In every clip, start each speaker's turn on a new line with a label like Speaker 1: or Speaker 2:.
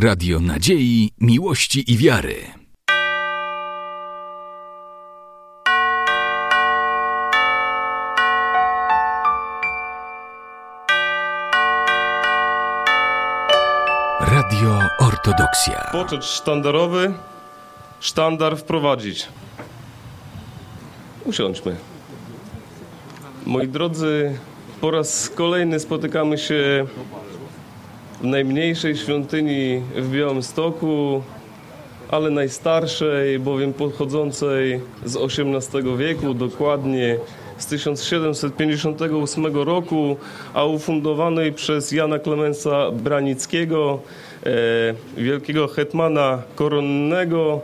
Speaker 1: Radio Nadziei, Miłości i Wiary. Radio Ortodoksja.
Speaker 2: Poczet sztandarowy, sztandar wprowadzić. Usiądźmy. Moi drodzy, po raz kolejny spotykamy się najmniejszej świątyni w Białymstoku, ale najstarszej, bowiem pochodzącej z XVIII wieku, dokładnie z 1758 roku, a ufundowanej przez Jana Klemensa Branickiego, e, wielkiego hetmana koronnego,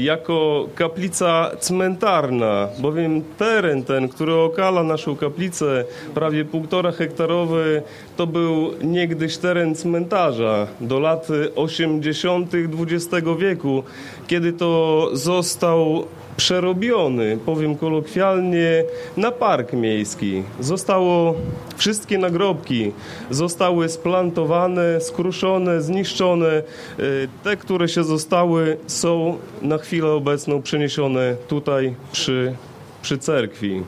Speaker 2: jako kaplica cmentarna, bowiem teren ten, który okala naszą kaplicę, prawie półtora hektarowy, to był niegdyś teren cmentarza do lat 80. XX wieku, kiedy to został przerobiony, powiem kolokwialnie, na park miejski. Zostało wszystkie nagrobki zostały splantowane, skruszone, zniszczone. Y, Te, które się zostały, są na chwilę obecną przeniesione tutaj przy, przy cerkwi.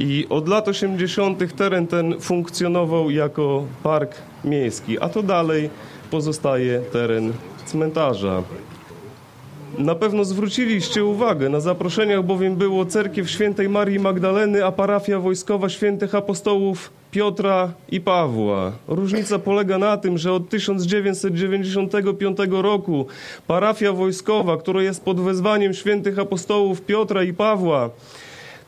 Speaker 2: I od lat 80. teren ten funkcjonował jako park miejski, a to dalej pozostaje teren cmentarza. Na pewno zwróciliście uwagę, na zaproszeniach bowiem było cerkiew świętej Marii Magdaleny, a parafia wojskowa świętych apostołów Piotra i Pawła. Różnica polega na tym, że od 1995 roku parafia wojskowa, która jest pod wezwaniem świętych apostołów Piotra i Pawła,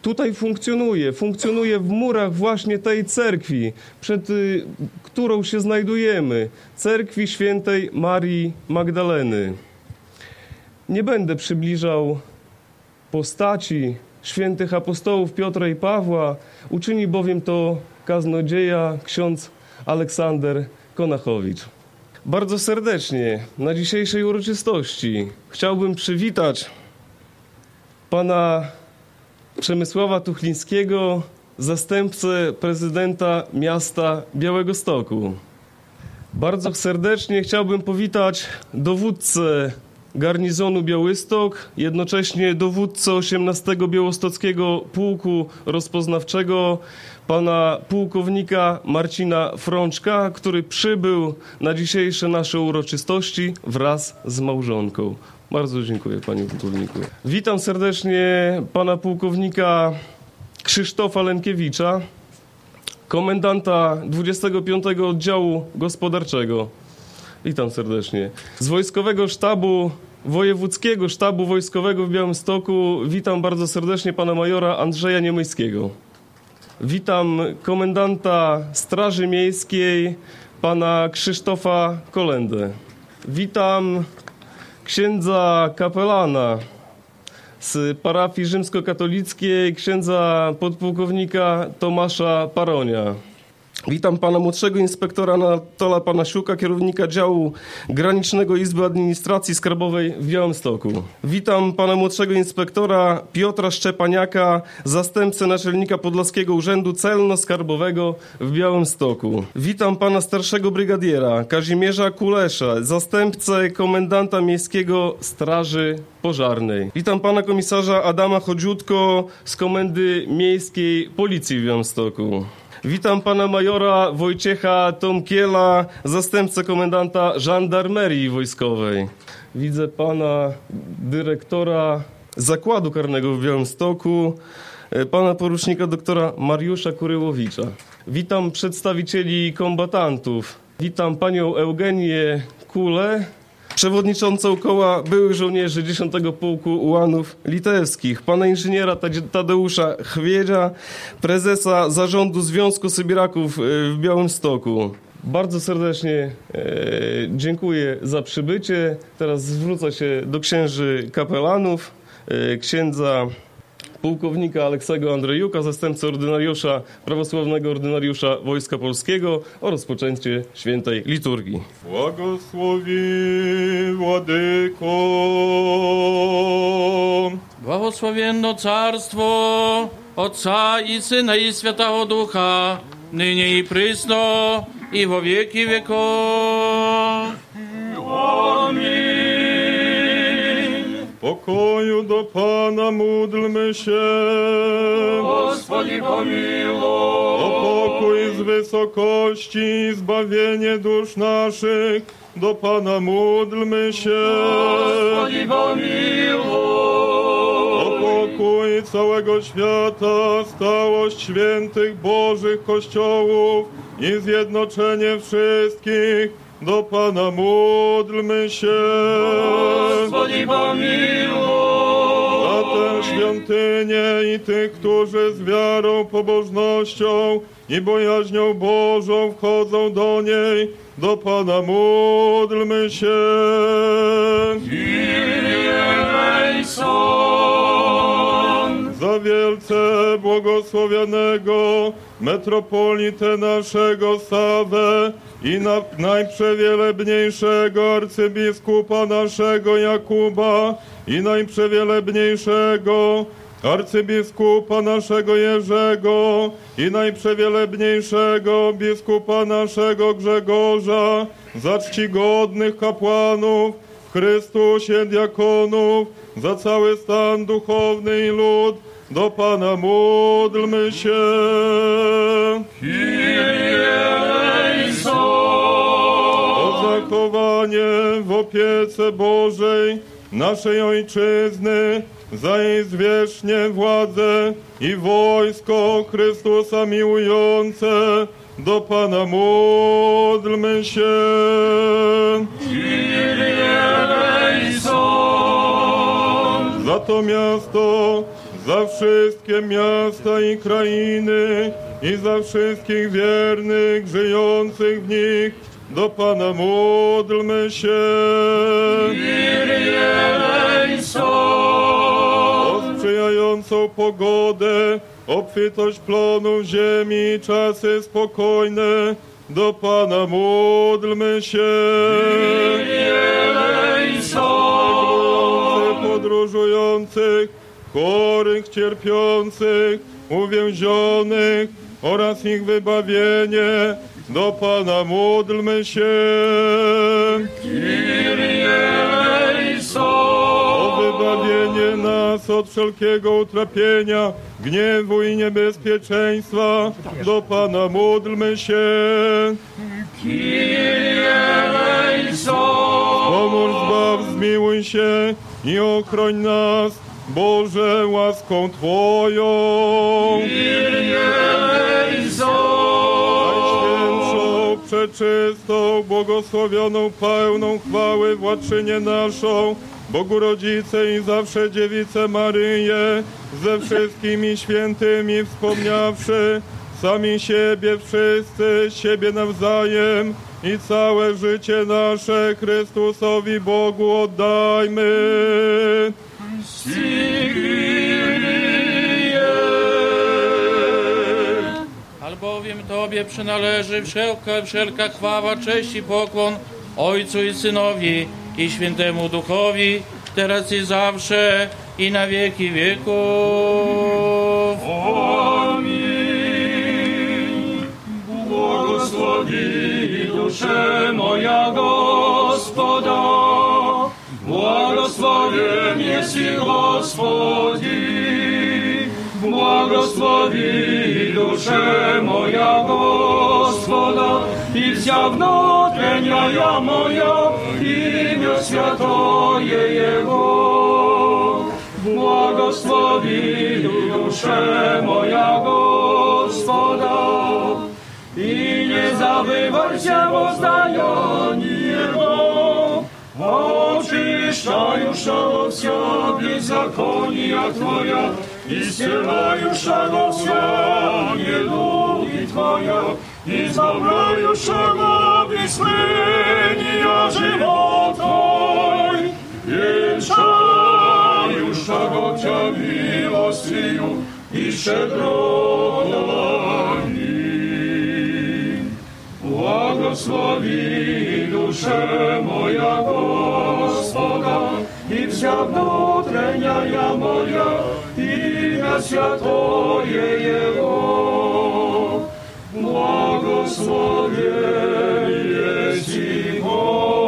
Speaker 2: tutaj funkcjonuje. Funkcjonuje w murach właśnie tej cerkwi, przed y, którą się znajdujemy. Cerkwi świętej Marii Magdaleny. Nie będę przybliżał postaci świętych apostołów Piotra i Pawła, uczyni bowiem to kaznodzieja ksiądz Aleksander Konachowicz. Bardzo serdecznie na dzisiejszej uroczystości chciałbym przywitać pana Przemysława Tuchlińskiego, zastępcę prezydenta miasta Białego Stoku. Bardzo serdecznie chciałbym powitać dowódcę garnizonu Białystok, jednocześnie dowódcę 18 Białostockiego Pułku Rozpoznawczego, pana pułkownika Marcina Frączka, który przybył na dzisiejsze nasze uroczystości wraz z małżonką. Bardzo dziękuję panie pułkowniku. Witam serdecznie pana pułkownika Krzysztofa Lenkiewicza, komendanta 25 Oddziału Gospodarczego. Witam serdecznie. Z Wojskowego Sztabu, Wojewódzkiego Sztabu Wojskowego w Białymstoku witam bardzo serdecznie pana majora Andrzeja Niemyjskiego. Witam komendanta Straży Miejskiej, pana Krzysztofa Kolendę. Witam księdza kapelana z parafii rzymskokatolickiej, księdza podpułkownika Tomasza Paronia. Witam pana młodszego inspektora Anatola pana Siuka, kierownika działu granicznego Izby Administracji Skarbowej w Białymstoku. Witam pana młodszego inspektora Piotra Szczepaniaka, zastępcę naczelnika Podlaskiego Urzędu Celno-Skarbowego w Białymstoku. Witam pana starszego brygadiera Kazimierza Kulesza, zastępcę komendanta miejskiego Straży Pożarnej. Witam pana komisarza Adama Chodziutko z Komendy Miejskiej Policji w Białymstoku. Witam pana majora Wojciecha Tomkiela, zastępcę komendanta żandarmerii wojskowej. Widzę pana dyrektora zakładu karnego w Białymstoku, e, pana porucznika doktora Mariusza Kuryłowicza. Witam przedstawicieli kombatantów. Witam panią Eugenię Kulę, przewodniczącą koła byłych żołnierzy 10 Pułku Ułanów Litewskich, pana inżyniera Tadeusza Chwiedzia, prezesa zarządu Związku Sybiraków y, w Białymstoku. Bardzo serdecznie e, dziękuję za przybycie. Teraz zwrócę się do księży kapelanów, e, księdza pułkownika Aleksego Andrejuka, zastępcy ordynariusza, prawosławnego ordynariusza Wojska Polskiego o rozpoczęcie świętej liturgii.
Speaker 3: Błogosławi Władyko.
Speaker 4: Błogosławienno Carstwo Otca i Syna i Świętego Ducha, nynie i prysno, i wo wieki wieków
Speaker 3: pokoju do Pana módlmy się.
Speaker 5: Gospodzi pomiluj.
Speaker 3: O pokój z wysokości i zbawienie dusz naszych, do Pana módlmy się.
Speaker 5: Gospodzi pomiluj.
Speaker 3: O pokój całego świata, stałość świętych Bożych Kościołów i zjednoczenie wszystkich, do Pana módlmy się.
Speaker 5: Gospodzi pomiluj.
Speaker 3: Za tę świątynię i tych, którzy z wiarą, pobożnością i bojaźnią Bożą wchodzą do niej. Do Pana módlmy się. Kyrie wielce błogosławionego metropolitę naszego Sawę i na, najprzewielebniejszego arcybiskupa naszego Jakuba i najprzewielebniejszego arcybiskupa naszego Jerzego i najprzewielebniejszego biskupa naszego Grzegorza, za czcigodnych kapłanów, w Chrystusie diakonów, za cały stan duchowny i lud, do Pana módlmy się. O zachowanie w opiece Bożej naszej Ojczyzny, za jej zwierzchnie władzę i wojsko Chrystusa miłujące, do Pana módlmy się. Za to miasto, za wszystkie miasta i krainy i za wszystkich wiernych żyjących w nich, do Pana módlmy się. O sprzyjającą pogodę, obfitość plonów ziemi, czasy spokojne, do Pana módlmy się. podróżujących, chorych, cierpiących, uwięzionych oraz ich wybawienie. Do Pana módlmy się. O wybawienie nas od wszelkiego utrapienia, gniewu i niebezpieczeństwa. Do Pana módlmy się. Pomóż, zbaw, zmiłuj się i ochroń nas, Boże, łaską Twoją. Najświętszą, przeczystą, błogosławioną, pełną chwały władczynię naszą, Bogu Rodzice i zawsze Dziewicę Maryję, ze wszystkimi świętymi wspomniawszy, sami siebie wszyscy, siebie nawzajem i całe życie nasze Chrystusowi Bogu oddajmy.
Speaker 4: Albowiem Tobie przynależy wszelka, wszelka chwała, cześć i pokłon Ojcu i Synowi i Świętemu Duchowi, teraz i zawsze i na wieki wieków.
Speaker 5: Amin. Błogosławi duszę moja Gospoda, Błogosławien jesi Gospodzi, błogosławi duszę moja Gospoda i zjawno ja moja imię świętoje Jego. Błogosławi duszę moja Gospoda i nie zabywaj się o zdaniu poznania Jego. Oczyszczajusza wся беззакония Твоя i zcielajusza wся nielubi Twoja i zbawiajusza wysłenia żywota. Wieszajusza go Cię miłością i szczedrości. Błogosławi Душе моя Господа, і вся внутрення я моя, ім'я святоє Его, благословенє
Speaker 3: Ти,
Speaker 5: Господи.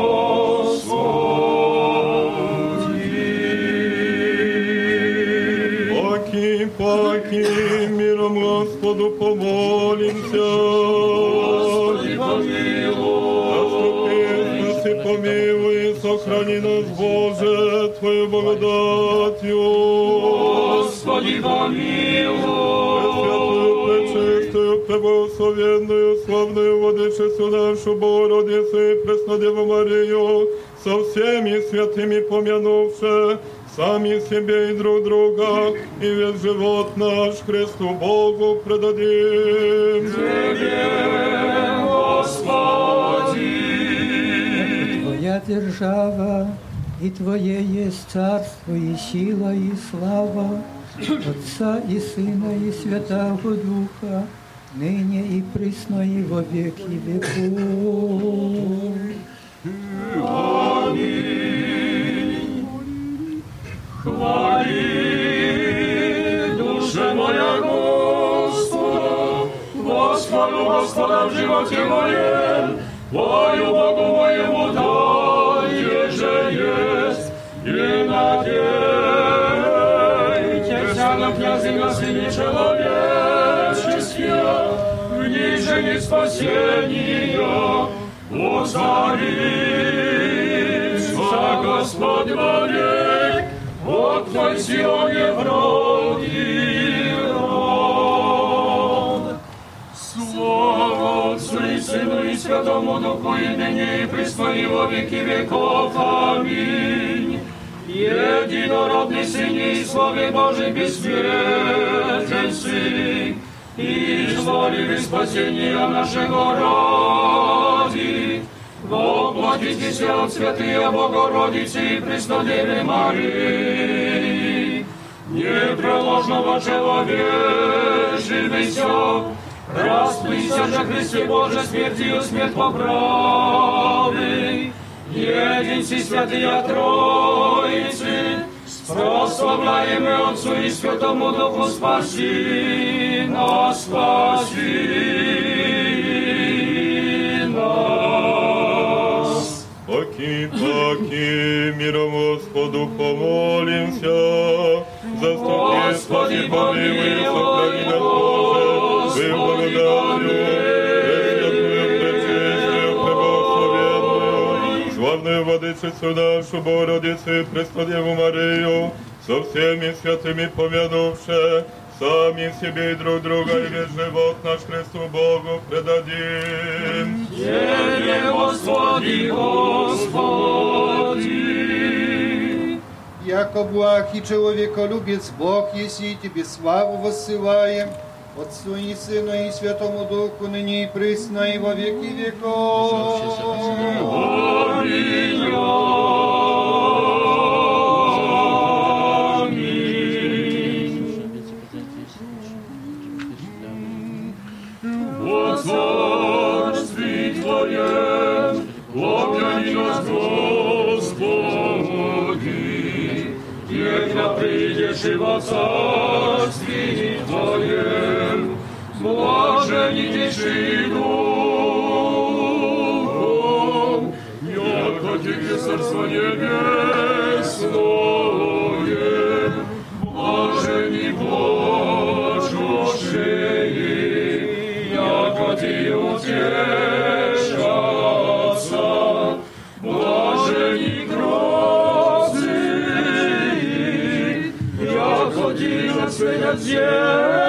Speaker 3: Поки, поки, миром Господу помолимся. Боже, Твою благодатью.
Speaker 5: Господи, помилуй.
Speaker 3: Пресвятую, пречистую, преблагословенную, славную Владычицу нашу Богородицу и Преснодеву Марию, со всеми святыми помянувши, сами себе и друг друга, и весь живот наш Христу Богу предадим.
Speaker 5: Тебе, Господи.
Speaker 6: Твоя держава, и Твое есть царство, и сила, и слава Отца и Сына, и Святого Духа, ныне и присно, и во веки веков.
Speaker 5: Хвали, душа моя Господа, Господу, Господа в животе моем, Твою Богу моему дай, еже есть, и надейтесь на князя на сыне человеческие, в ней же не спасения, Узарится Господь вовек, вот Твой Сионе вроде Слава Отцу и Сыну и Святому Духу, и ныне и присно и во веки веков. Аминь. Единородный Сын и Славе Божий бессмертен Сын, и изволили спасения нашего ради. Воплотитесь от святые Богородицы и Преснодеве Марии. Непреложного человечивейся, расплыся же Христе Боже смертью смерть поправы. Един си святия Троицы, прославляемый Отцу и Святому Духу спаси нас, спаси нас.
Speaker 3: Паки, паки, миром Господу помолимся. Заступи, спаси, помилуй, сохрани нас, Боже, Твою преблагословенную, славную Владычицу нашу, Богородицу и Преснодеву Марию, со всеми святыми помянувши, сами себе и друг друга, и весь живот наш Христу Богу предадим.
Speaker 5: Тебе, Господи, Господи.
Speaker 7: Яко благ и человеколюбец Бог, если и Тебе славу воссылаем, Отцу і Сину, і Святому Духу, нині і присно, і во
Speaker 5: віки віков. Господи, придешь во царстве Твоем. Błażeni ciszy takich jest Carstwo Niebieskoje. Błażeni płaczuszczyni, jako Ty utieszaca. Błażeni drodzy, jako Ty nas wyjadziesz.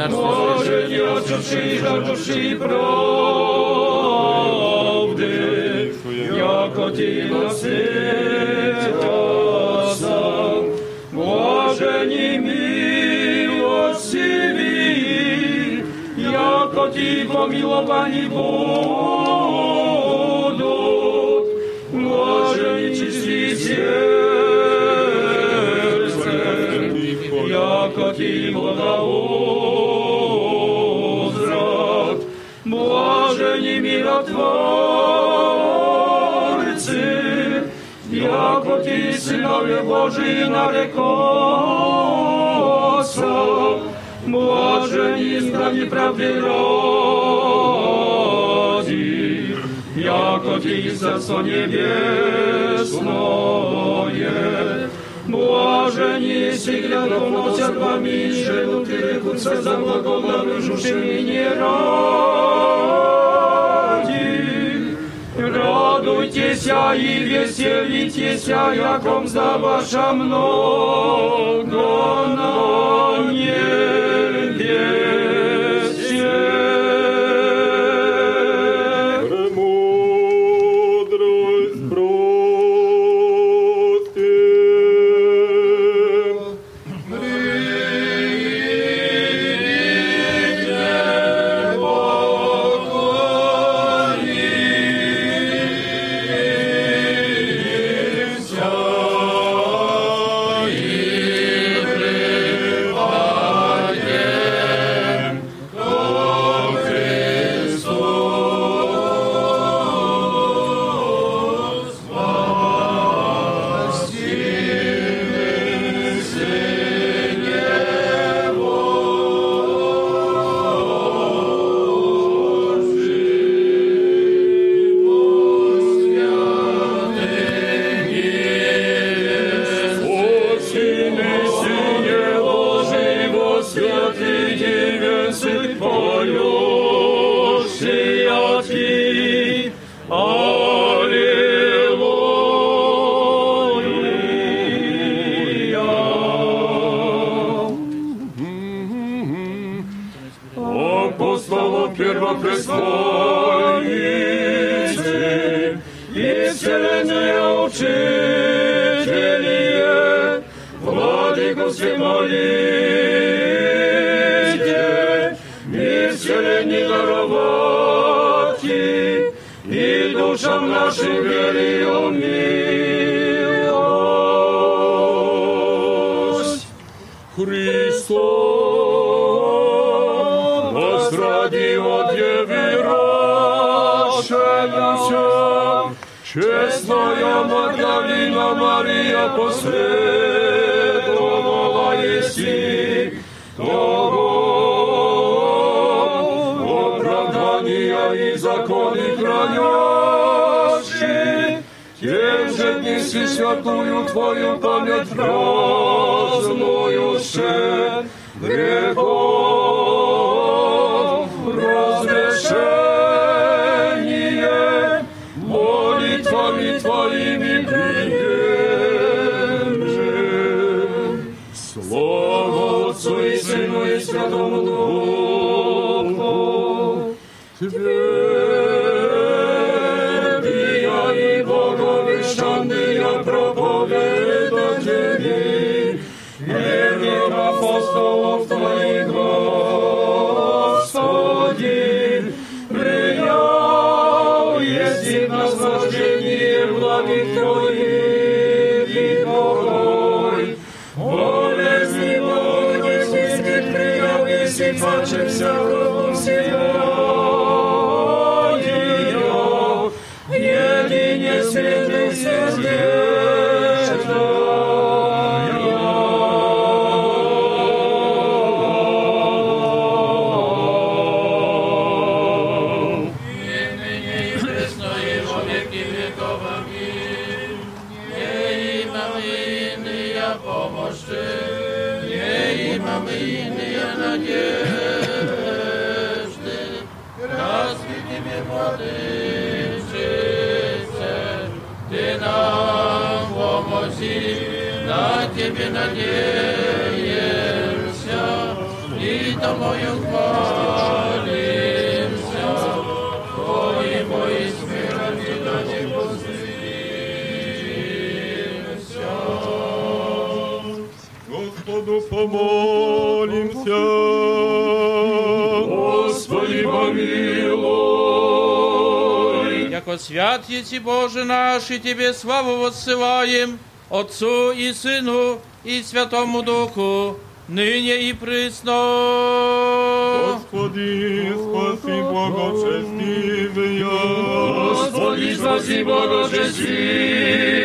Speaker 5: блажени очищи за души правды, яко Ти насвятятся, блажени милостиві, яко Ти помиловані будуть, блажени чисті серцем, яко Ти благоузрат, Чудотворцы, яко ти сынове Божии нарекоса, Боже, не избрани правды ради, яко ти царство небесное, Блажени си глядом церквами, желудки рекутся за благоглавы жуши минерал. радуйтеся и веселитесь, яком за ваша много. Oh. надеемся и Тобою хвалимся, о Его и с миром и
Speaker 4: да.
Speaker 3: Господу помолимся,
Speaker 5: Господи помилуй.
Speaker 4: Яко свят еси Боже наш, и Тебе славу воссылаем, Отцу и Сыну, і Святому Духу, нині і присно.
Speaker 3: Господи, спаси Богочестивия.
Speaker 5: Господи, спаси
Speaker 8: Богочестивия.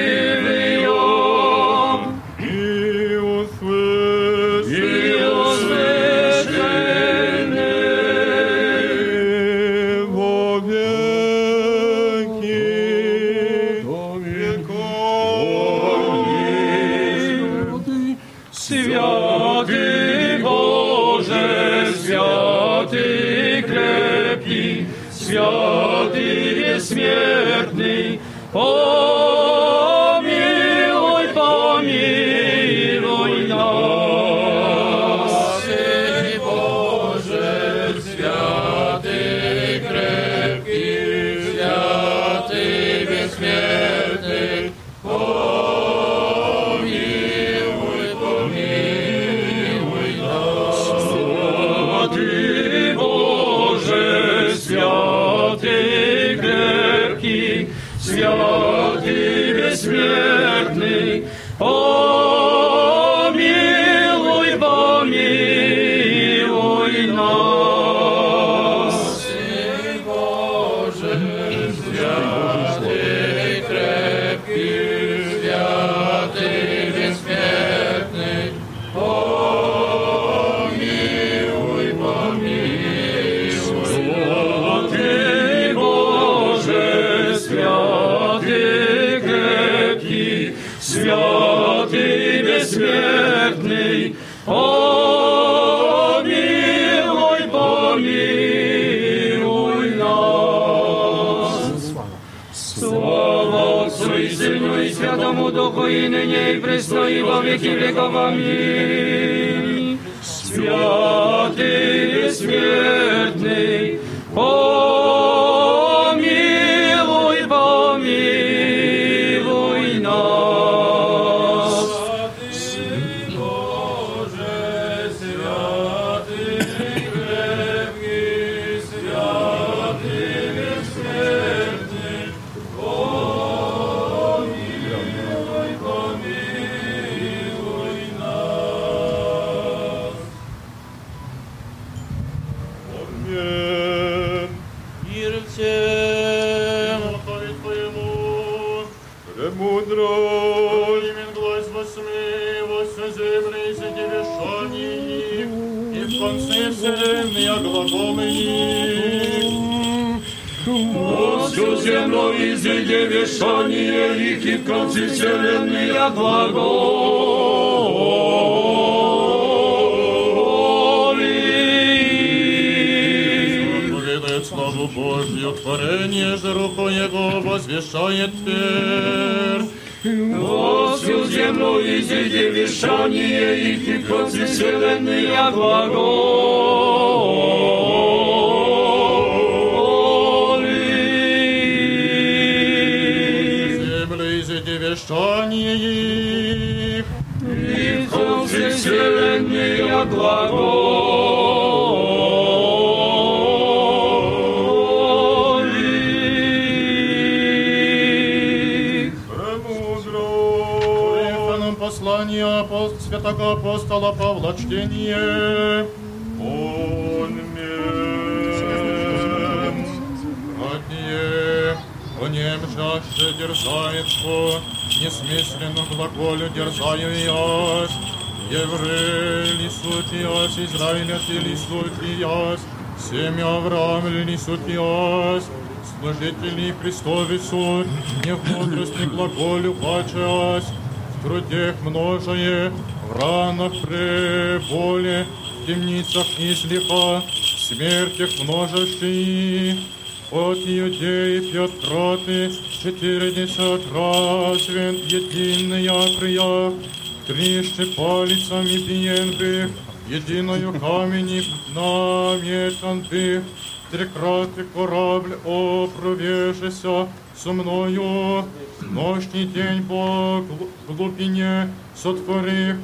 Speaker 8: I nynie i prysno i во wieki wieków. Amin. Bezśmiertny, изыди вешание их, и в конце вселенной оглаголы. Поведает славу Божью, творение же руку Его возвещает теперь. Во всю землю изыди вешание их, и в конце вселенной оглаголы. от
Speaker 5: глаголик.
Speaker 8: Премудро. Послание апост... святого апостола Павла чтение. Нем жаще держается, несмысленно глаголю дерзаю ясь, Еврей ли суть яс, Израиля ты ли суть яс, семя Авраам ли суть яс, служители Христовицу, не в мудрости глаголю пачас, в трудех множее, в ранах преболе, в темницах излиха, в смертях множестве, от иудеи Петра ты четыредесят развен единый окрия, трижды палицами биен бых, единою камени наметан бых, Трекраты корабль опровежися со мною, ночний день по гл- глубине сотворив,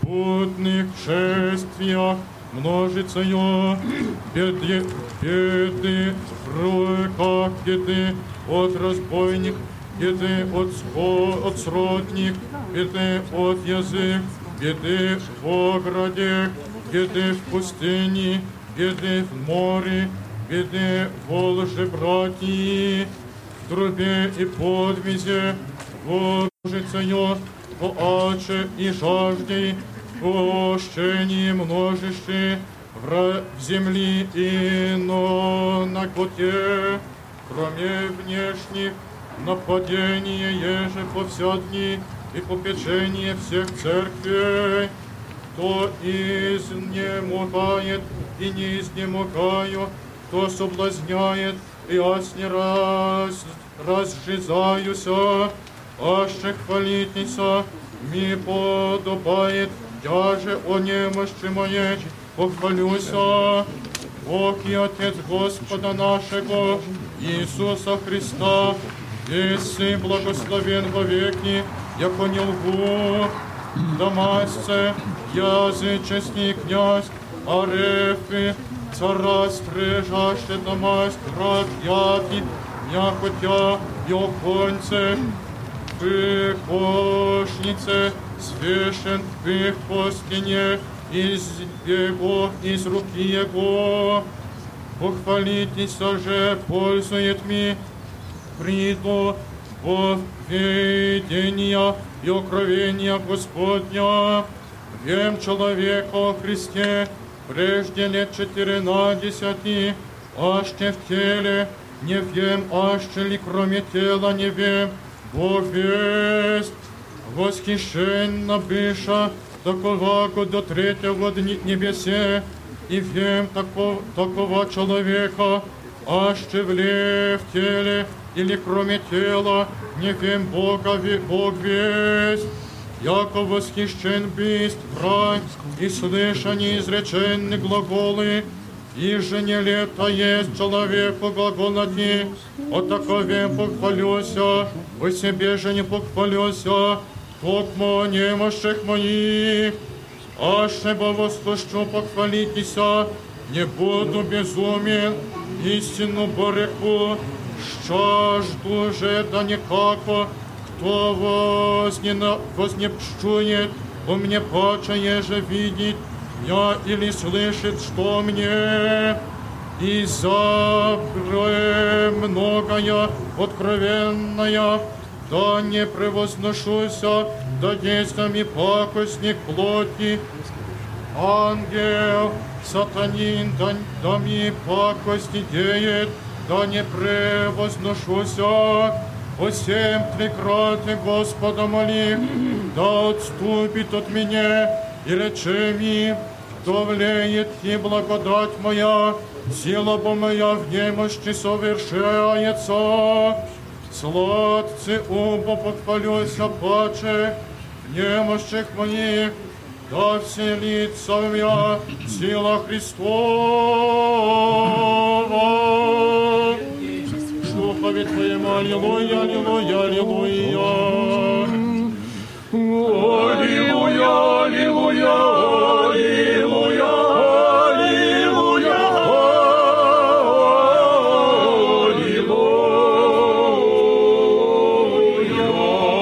Speaker 8: в путных шествиях множицею, беды, беды в руках, беды от разбойник, беды от, ско- от сродник, беды от язык, беды в ограде, беды в пустыне, беды в море, беды в лже братьи, в трубе и подвизе, Божицею, по аче и жажде, пощении множище, в ра- в земли и но на коте, кроме внешних нападения еже по вся дни и попечение всех церквей, кто изнемогает и не изнемогаю, кто соблазняет ясні раз, разжизаюся, аще хвалитеся, ми подобает, дяже о немощи моей, похвалюся, Бог и Отец Господа нашего, Иисуса Христа, Еси благословен во веки, яко не лгу, Дамасце, языческий князь, Арефи, цара стрижаще Дамасть, град яти, мякотя, йоконце, Пыхошнице, свешен пых по стене, из его, из руки его. Похвалитесь же, пользует ми, приду во видения и окровения Господня. Вем человека о Христе, прежде лет четырнадесяти, аще в теле, не вем, аще ли кроме тела не вем, Бог весть, восхищенно быша, такого до третьего дни небесе, и вем такого, такого человека, аще вле в теле, или кроме тела, не вем Бога, ве- Бог весть, яко восхищен бысть, брать, и слышание изреченные глаголы, и же не лето есть человеку глаголати, о такове похвалюся, о себе же не похвалюся, токмо немощих моих, аше бы вослощу похвалитеся, не буду безумен, истину бореку, жажду же да никако, кто вознена, у мне паче еже видит, я или слышит, что мне, и забре многое откровенное, да не превозношуся, да действами пакостник плоти, ангел, сатанин, да, да ми пакости деет, да не превозношуся, по семь трикраты Господа моли, да отступит от меня, и рече ми, да влеет и благодать моя, сила бы моя в немощи совершается. Сладцы оба похвалюся паче, в немощах моих, да вселится в меня сила Христова. славі Твоєму, Алілуя, Алілуя, Алілуя. Алілуя, Алілуя, Алілуя, Алілуя,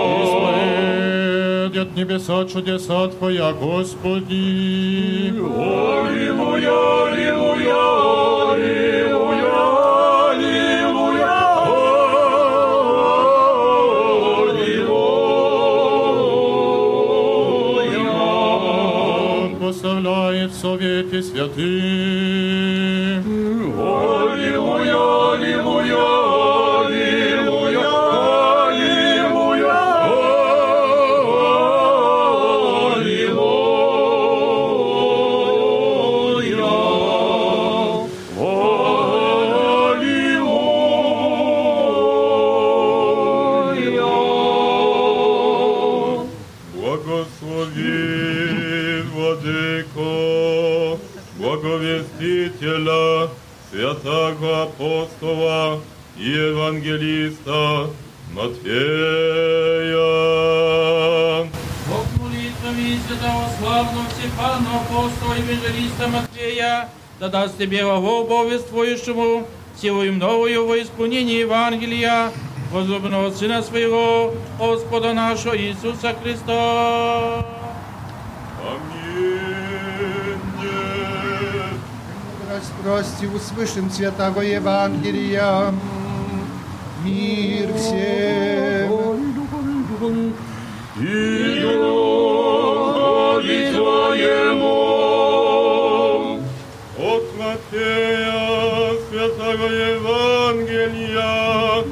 Speaker 8: Алілуя. От небеса чудеса Твоя, Господи. Алілуя, Алілуя, совете святых.
Speaker 3: Святого апостола и евангелиста Матфея.
Speaker 4: Бог молитвами святого славного Стефана, апостола и евангелиста Матфея, да даст тебе благовествующему силою новую во исполнении Евангелия, возлюбленного Сына Своего, Господа нашего Иисуса Христа.
Speaker 7: Распрости услышим святого Евангелия. Мир всем.
Speaker 8: И духове Твоему.
Speaker 3: От Матфея, святого Евангелия,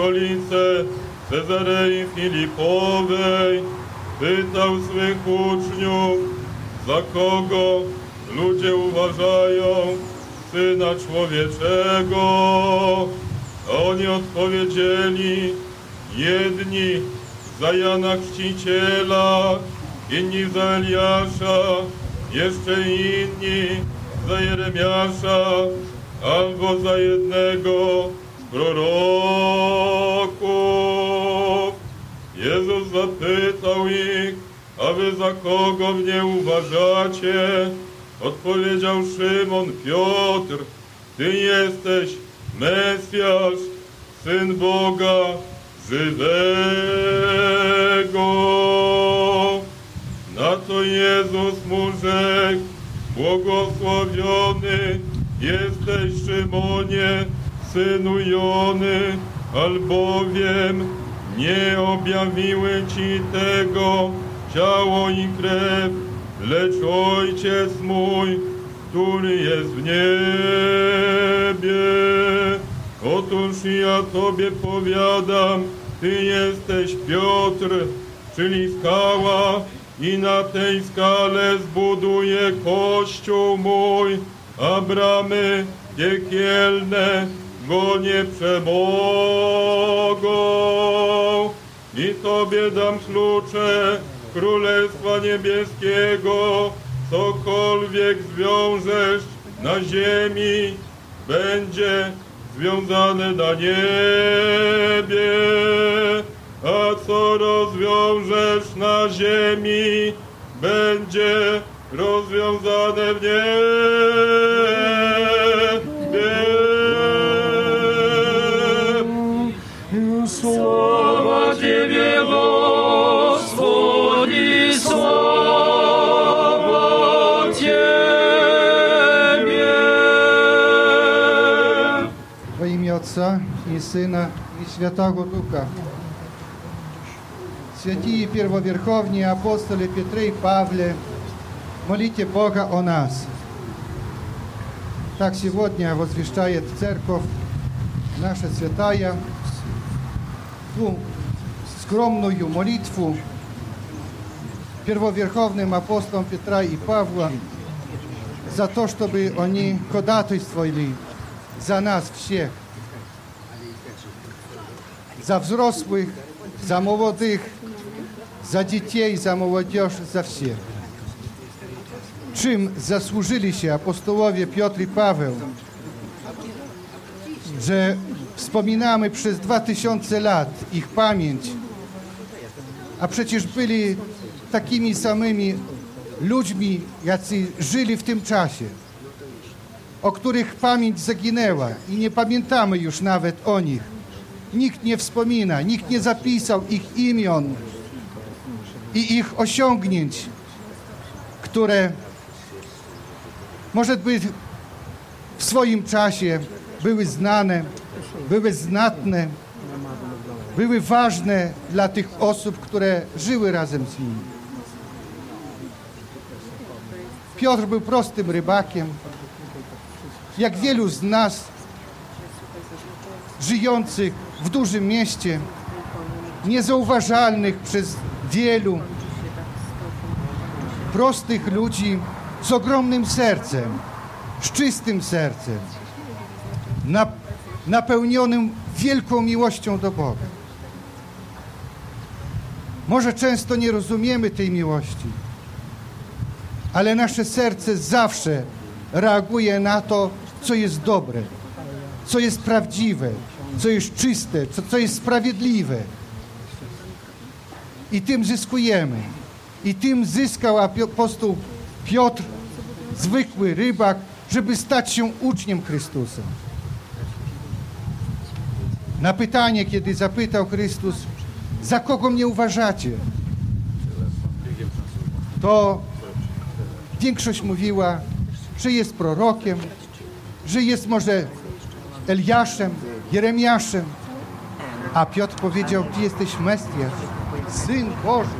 Speaker 3: okolice Cezarei Filipowej, pytał swych uczniów, za kogo ludzie uważają Syna Człowieczego. A oni odpowiedzieli, jedni za Jana Chrzciciela, inni za Eliasza, jeszcze inni za Jeremiasza, albo za jednego proroków. Jezus zapytał ich, a wy za kogo mnie uważacie? Odpowiedział Szymon Piotr, ty jesteś Mesjasz, Syn Boga żywego. Na to Jezus mu rzekł, błogosławiony jesteś Szymonie, synu Jony, albowiem nie objawiły ci tego ciało i krew, lecz Ojciec mój, który jest w niebie. Otóż ja Tobie powiadam, Ty jesteś Piotr, czyli skała i na tej skale zbuduję Kościół mój, a bramy piekielne go nie przemogą. I Tobie dam klucze Królestwa Niebieskiego, cokolwiek zwiążesz na ziemi, będzie związane na niebie, a co rozwiążesz na ziemi, będzie rozwiązane w niebie.
Speaker 5: Sława Ciebie, Господи, sława Ciebie.
Speaker 7: Во имя Отца и Сына и Святого Духа. Святые первоверховные апостолы Петре и Павле, молите Бога о нас. Так сегодня возвещает Церковь наша святая скромную молитву первоверховным апостолам Петра и Павла за то, чтобы они ходатайствовали за нас всех, за взрослых, за молодых, за детей, за молодежь, за всех. Czym zasłużyli się apostołowie Piotr i Paweł, że wspominamy przez dwa tysiące lat ich pamięć, a przecież byli takimi samymi ludźmi, jacy żyli w tym czasie, o których pamięć zaginęła i nie pamiętamy już nawet o nich. Nikt nie wspomina, nikt nie zapisał ich imion i ich osiągnięć, które może by w swoim czasie były znane, były znatne, były ważne dla tych osób, które żyły razem z nimi. Piotr był prostym rybakiem, jak wielu z nas żyjących w dużym mieście, niezauważalnych przez wielu prostych ludzi z ogromnym sercem, z czystym sercem, na, napełnionym wielką miłością do Boga. Może często nie rozumiemy tej miłości, ale nasze serce zawsze reaguje na to, co jest dobre, co jest prawdziwe, co jest czyste, co, co jest sprawiedliwe. I tym zyskujemy. I tym zyskał apostoł Piotr, zwykły rybak, żeby stać się uczniem Chrystusa. Na pytanie, kiedy zapytał Chrystus, za kogo mnie uważacie, to większość mówiła, że jest prorokiem, że jest może Eliaszem, Jeremiaszem. A Piotr powiedział, Ty jesteś Mesjasz, Syn Boży.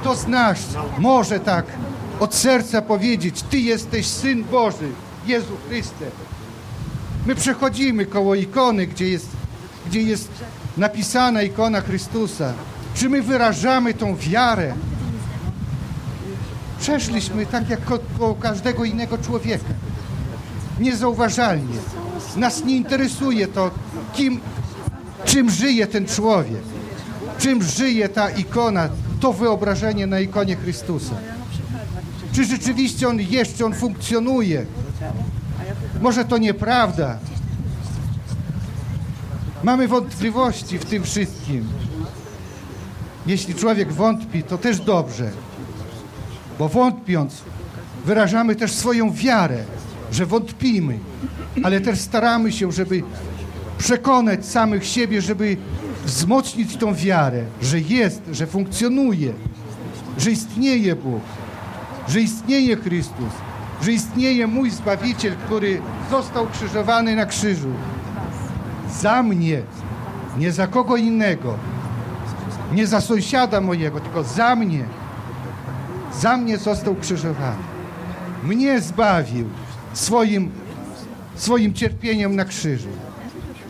Speaker 7: Kto z nas może tak od serca powiedzieć, Ty jesteś Syn Boży, Jezu Chryste. My przechodzimy koło ikony, gdzie jest, gdzie jest napisana ikona Chrystusa. Czy my wyrażamy tą wiarę? Przeszliśmy tak jak ko- koło każdego innego człowieka. Niezauważalnie. Nas nie interesuje to, kim, czym żyje ten człowiek, czym żyje ta ikona, to wyobrażenie na ikonie Chrystusa. Czy rzeczywiście on jest, on funkcjonuje? Może to nieprawda. Mamy wątpliwości w tym wszystkim. Jeśli człowiek wątpi, to też dobrze, bo wątpiąc, wyrażamy też swoją wiarę, że wątpimy, ale też staramy się, żeby przekonać samych siebie, żeby wzmocnić tą wiarę, że jest, że funkcjonuje, że istnieje Bóg, że istnieje Chrystus, że istnieje mój Zbawiciel, który został krzyżowany na krzyżu. Za mnie, nie za kogo innego, nie za sąsiada mojego, tylko za mnie. Za mnie został krzyżowany. Mnie zbawił swoim, swoim cierpieniem na krzyżu.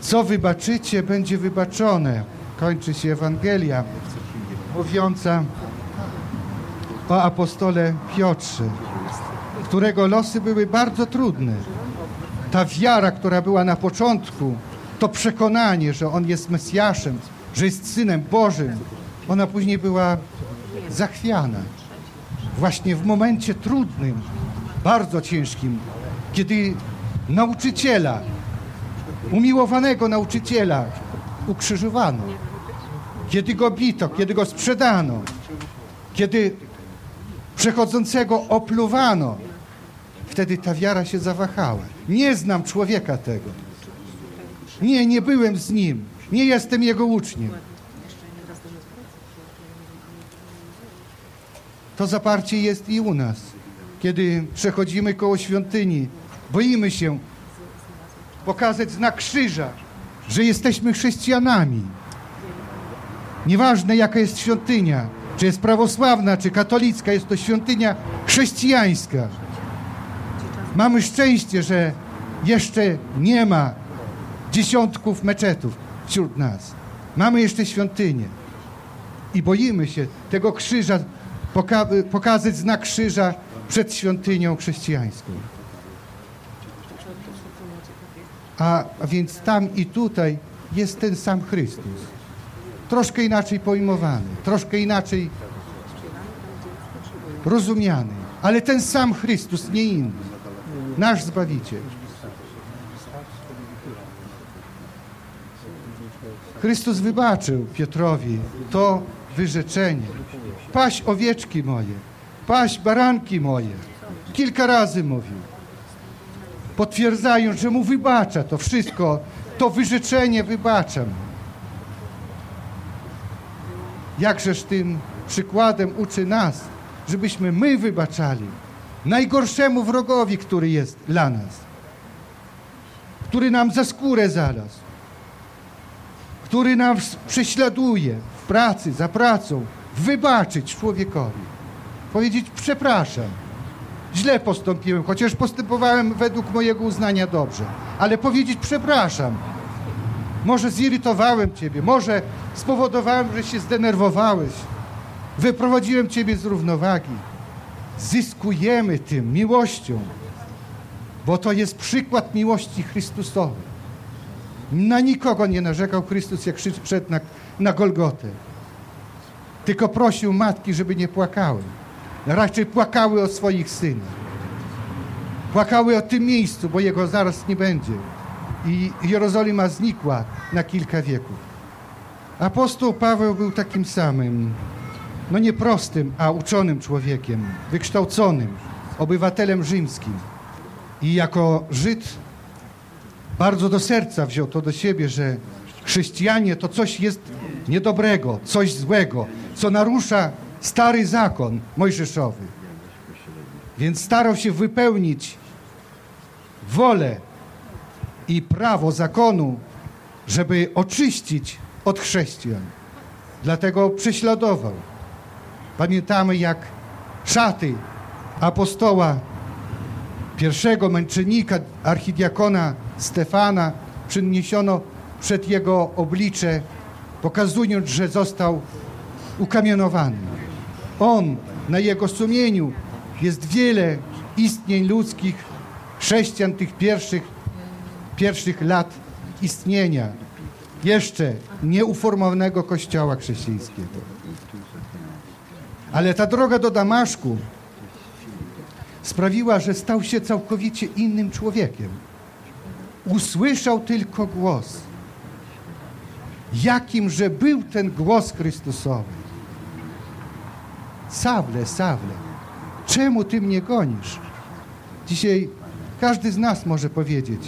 Speaker 7: Co wybaczycie, będzie wybaczone. Kończy się Ewangelia mówiąca o apostole Piotrze, którego losy były bardzo trudne. Ta wiara, która była na początku, to przekonanie, że on jest Mesjaszem, że jest Synem Bożym, ona później była zachwiana. Właśnie w momencie trudnym, bardzo ciężkim, kiedy nauczyciela, umiłowanego nauczyciela ukrzyżowano, kiedy go bito, kiedy go sprzedano, kiedy przechodzącego opluwano, wtedy ta wiara się zawahała. Nie znam człowieka tego. Nie, nie byłem z nim. Nie jestem jego uczniem. To zaparcie jest i u nas. Kiedy przechodzimy koło świątyni, boimy się pokazać znak krzyża, że jesteśmy chrześcijanami. Nieważne jaka jest świątynia, czy jest prawosławna, czy katolicka, jest to świątynia chrześcijańska. Mamy szczęście, że jeszcze nie ma dziesiątków meczetów wśród nas. Mamy jeszcze świątynię. I boimy się tego krzyża, poka- pokazać znak krzyża przed świątynią chrześcijańską. A, a więc tam i tutaj jest ten sam Chrystus. Troszkę inaczej pojmowany, troszkę inaczej rozumiany, ale ten sam Chrystus, nie inny. Nasz Zbawiciel. Chrystus wybaczył Piotrowi to wyrzeczenie. Paś owieczki moje, paś baranki moje. Kilka razy mówił. Potwierdzając, że mu wybacza to wszystko, to wyrzeczenie wybacza mu. Jakżeż tym przykładem uczy nas, żebyśmy my wybaczali najgorszemu wrogowi, który jest dla nas, który nam za skórę zalazł, który nas prześladuje w pracy, za pracą, wybaczyć człowiekowi. Powiedzieć przepraszam, źle postąpiłem, chociaż postępowałem według mojego uznania dobrze, ale powiedzieć przepraszam. Może zirytowałem ciebie, może spowodowałem, że się zdenerwowałeś, wyprowadziłem ciebie z równowagi. Zyskujemy tym miłością, bo to jest przykład miłości Chrystusowej. Na nikogo nie narzekał Chrystus, jak szedł na, na Golgotę. Tylko prosił matki, żeby nie płakały. Raczej płakały o swoich synach. Płakały o tym miejscu, bo jego zaraz nie będzie. I Jerozolima znikła na kilka wieków. Apostoł Paweł był takim samym, no nie prostym, a uczonym człowiekiem, wykształconym, obywatelem rzymskim. I jako Żyd bardzo do serca wziął to do siebie, że chrześcijanie to coś jest niedobrego, coś złego, co narusza stary zakon mojżeszowy. Więc starał się wypełnić wolę i prawo zakonu, żeby oczyścić od chrześcijan. Dlatego prześladował. Pamiętamy, jak szaty apostoła pierwszego męczennika, archidiakona Stefana, przyniesiono przed jego oblicze, pokazując, że został ukamienowany. On, na jego sumieniu jest wiele istnień ludzkich, chrześcijan tych pierwszych, pierwszych lat istnienia jeszcze nieuformowanego kościoła chrześcijańskiego. Ale ta droga do Damaszku sprawiła, że stał się całkowicie innym człowiekiem. Usłyszał tylko głos. Jakimże był ten głos Chrystusowy? Sawle, Sawle, czemu ty mnie gonisz? Dzisiaj każdy z nas może powiedzieć,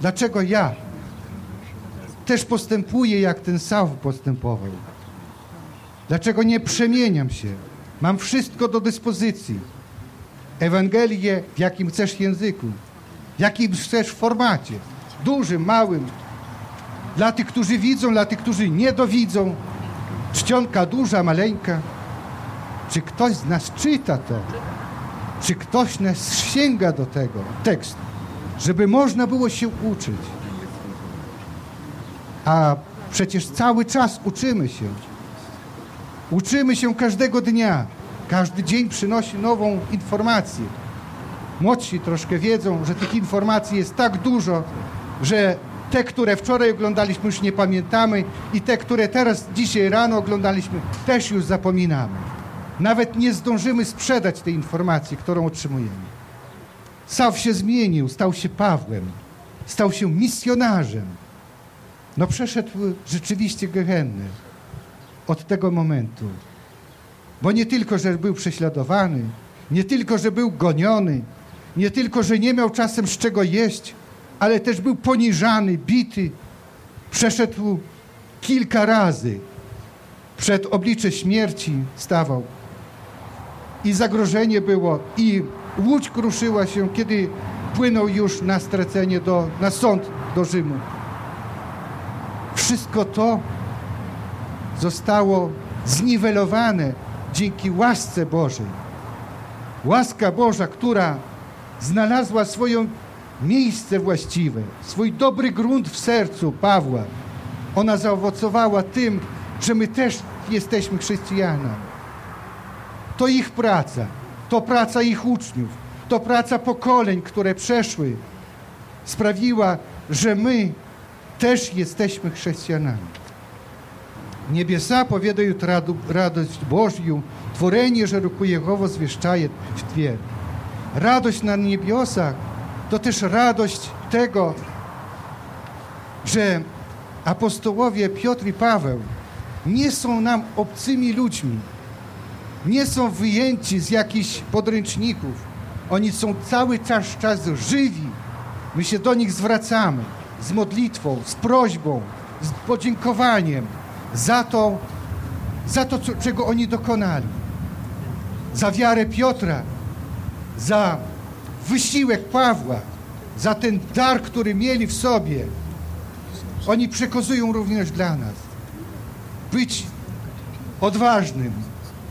Speaker 7: dlaczego ja też postępuję, jak ten Saul postępował. Dlaczego nie przemieniam się? Mam wszystko do dyspozycji. Ewangelię w jakim chcesz języku, w jakim chcesz formacie, dużym, małym, dla tych, którzy widzą, dla tych, którzy nie dowidzą, czcionka duża, maleńka. Czy ktoś z nas czyta to? Czy ktoś nas sięga do tego tekstu, żeby można było się uczyć? A przecież cały czas uczymy się. Uczymy się każdego dnia. Każdy dzień przynosi nową informację. Młodsi troszkę wiedzą, że tych informacji jest tak dużo, że te, które wczoraj oglądaliśmy, już nie pamiętamy i te, które teraz, dzisiaj rano oglądaliśmy, też już zapominamy. Nawet nie zdążymy sprzedać tej informacji, którą otrzymujemy. Saul się zmienił, stał się Pawłem, stał się misjonarzem. No przeszedł rzeczywiście Gehennę od tego momentu. Bo nie tylko, że był prześladowany, nie tylko, że był goniony, nie tylko, że nie miał czasem z czego jeść, ale też był poniżany, bity. Przeszedł kilka razy. Przed oblicze śmierci stawał. I zagrożenie było, i łódź kruszyła się, kiedy płynął już na stracenie, do, na sąd do Rzymu. Wszystko to zostało zniwelowane dzięki łasce Bożej. Łaska Boża, która znalazła swoje miejsce właściwe, swój dobry grunt w sercu Pawła. Ona zaowocowała tym, że my też jesteśmy chrześcijanami. To ich praca, to praca ich uczniów, to praca pokoleń, które przeszły, sprawiła, że my też jesteśmy chrześcijanami. Небеса поведают раду, радость Божью, творение же руку Его звещает w Twie. Radość na niebiosach to też radość tego, że apostołowie Piotr i Paweł nie są nam obcymi ludźmi, nie są wyjęci z jakichś podręczników. Oni są cały czas, czas żywi. My się do nich zwracamy z modlitwą, z prośbą, z podziękowaniem za to, za to co, czego oni dokonali. Za wiarę Piotra, za wysiłek Pawła, za ten dar, który mieli w sobie. Oni przekazują również dla nas. Być odważnym,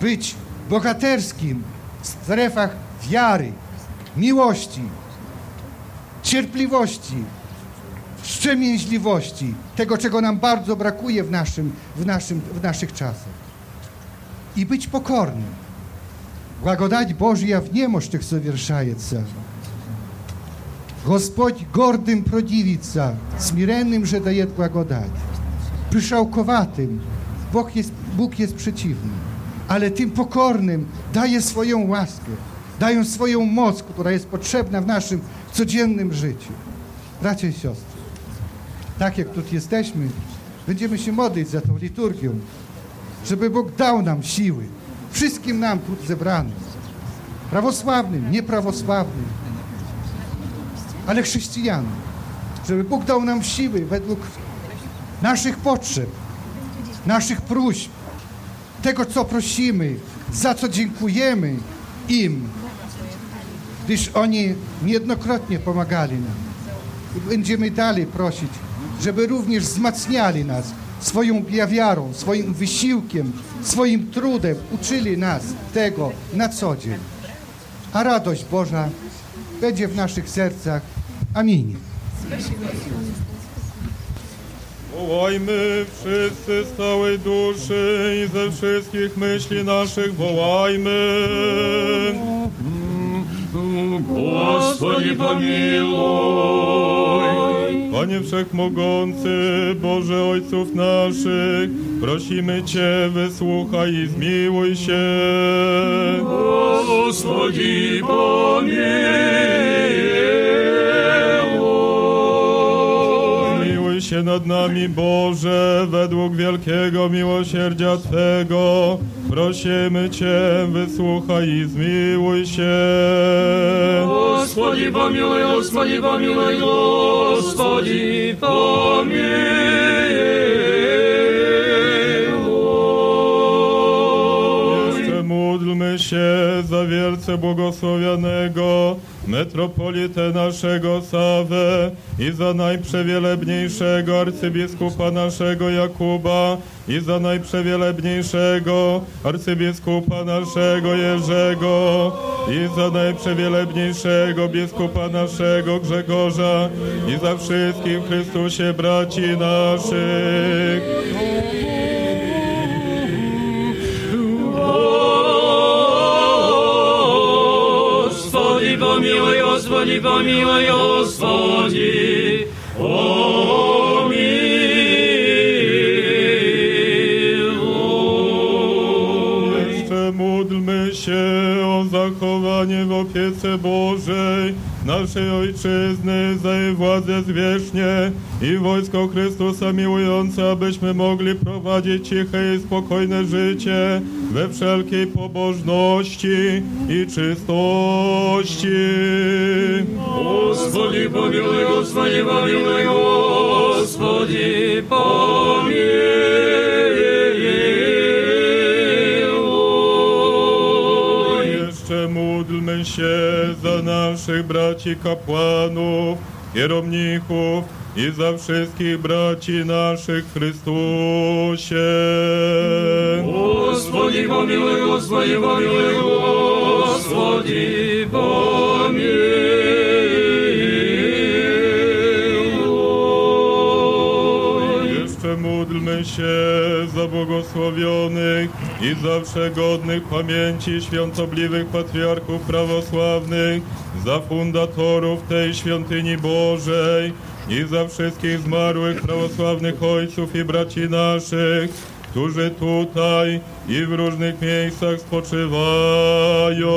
Speaker 7: być bohaterskim w strefach wiary, miłości, cierpliwości, wstrzemięźliwości, tego, czego nam bardzo brakuje w, naszym, w, naszym, w naszych czasach. I być pokornym. Благодать Божья в немощных совершается. Господь гордым продивится, смиренным же дает благодать. Pyszałkowatym Bóg jest, Bóg jest przeciwny, ale tym pokornym daje swoją łaskę, dają swoją moc, która jest potrzebna w naszym codziennym życiu. Bracia i siostry, tak jak tu jesteśmy, będziemy się modlić za tą liturgią, żeby Bóg dał nam siły, wszystkim nam tu zebranym, prawosławnym, nieprawosławnym, ale chrześcijanom, żeby Bóg dał nam siły według naszych potrzeb, naszych próśb, tego, co prosimy, za co dziękujemy im, gdyż oni niejednokrotnie pomagali nam. I będziemy dalej prosić, żeby również wzmacniali nas swoją wiarą, swoim wysiłkiem, swoim trudem, uczyli nas tego na co dzień. A radość Boża będzie w naszych sercach. Amin.
Speaker 3: Wołajmy wszyscy z całej duszy i ze wszystkich myśli naszych wołajmy.
Speaker 5: Господи, помилуй.
Speaker 3: Panie Wszechmogący, Boże Ojców naszych, prosimy Cię, wysłuchaj i zmiłuj się.
Speaker 5: Господи, помилуй.
Speaker 3: się nad nami, Boże, według wielkiego miłosierdzia Twego. Prosimy Cię, wysłuchaj i zmiłuj się.
Speaker 5: Gospodzi pomiluj, Gospodzi pomiluj, Gospodzi
Speaker 3: pomiluj. Módlmy się za wielce błogosławionego metropolitę naszego Sawę i za najprzewielebniejszego arcybiskupa naszego Jakuba i za najprzewielebniejszego arcybiskupa naszego Jerzego i za najprzewielebniejszego biskupa naszego Grzegorza i za wszystkich Chrystusie braci naszych.
Speaker 5: Господи, помилуй, Господи, помилуй, Господи, помилуй.
Speaker 3: Jeszcze módlmy się o zachowanie w opiece Bożej naszej Ojczyzny, za jej władzę zwierzchnie i wojsko Chrystusa miłujące, abyśmy mogli prowadzić ciche i spokojne życie we wszelkiej pobożności i czystości.
Speaker 5: Господи, помилуй, Господи, помилуй, Господи, помилуй.
Speaker 3: módlmy się za naszych braci kapłanów, hieromnichów i za wszystkich braci naszych w Chrystusie.
Speaker 5: Господи, помилуй, Господи, помилуй, Господи, помилуй.
Speaker 3: Jeszcze módlmy się za błogosławionych i zawsze godnych pamięci świątobliwych patriarchów prawosławnych, za fundatorów tej świątyni Bożej i za wszystkich zmarłych prawosławnych ojców i braci naszych, którzy tutaj i w różnych miejscach spoczywają.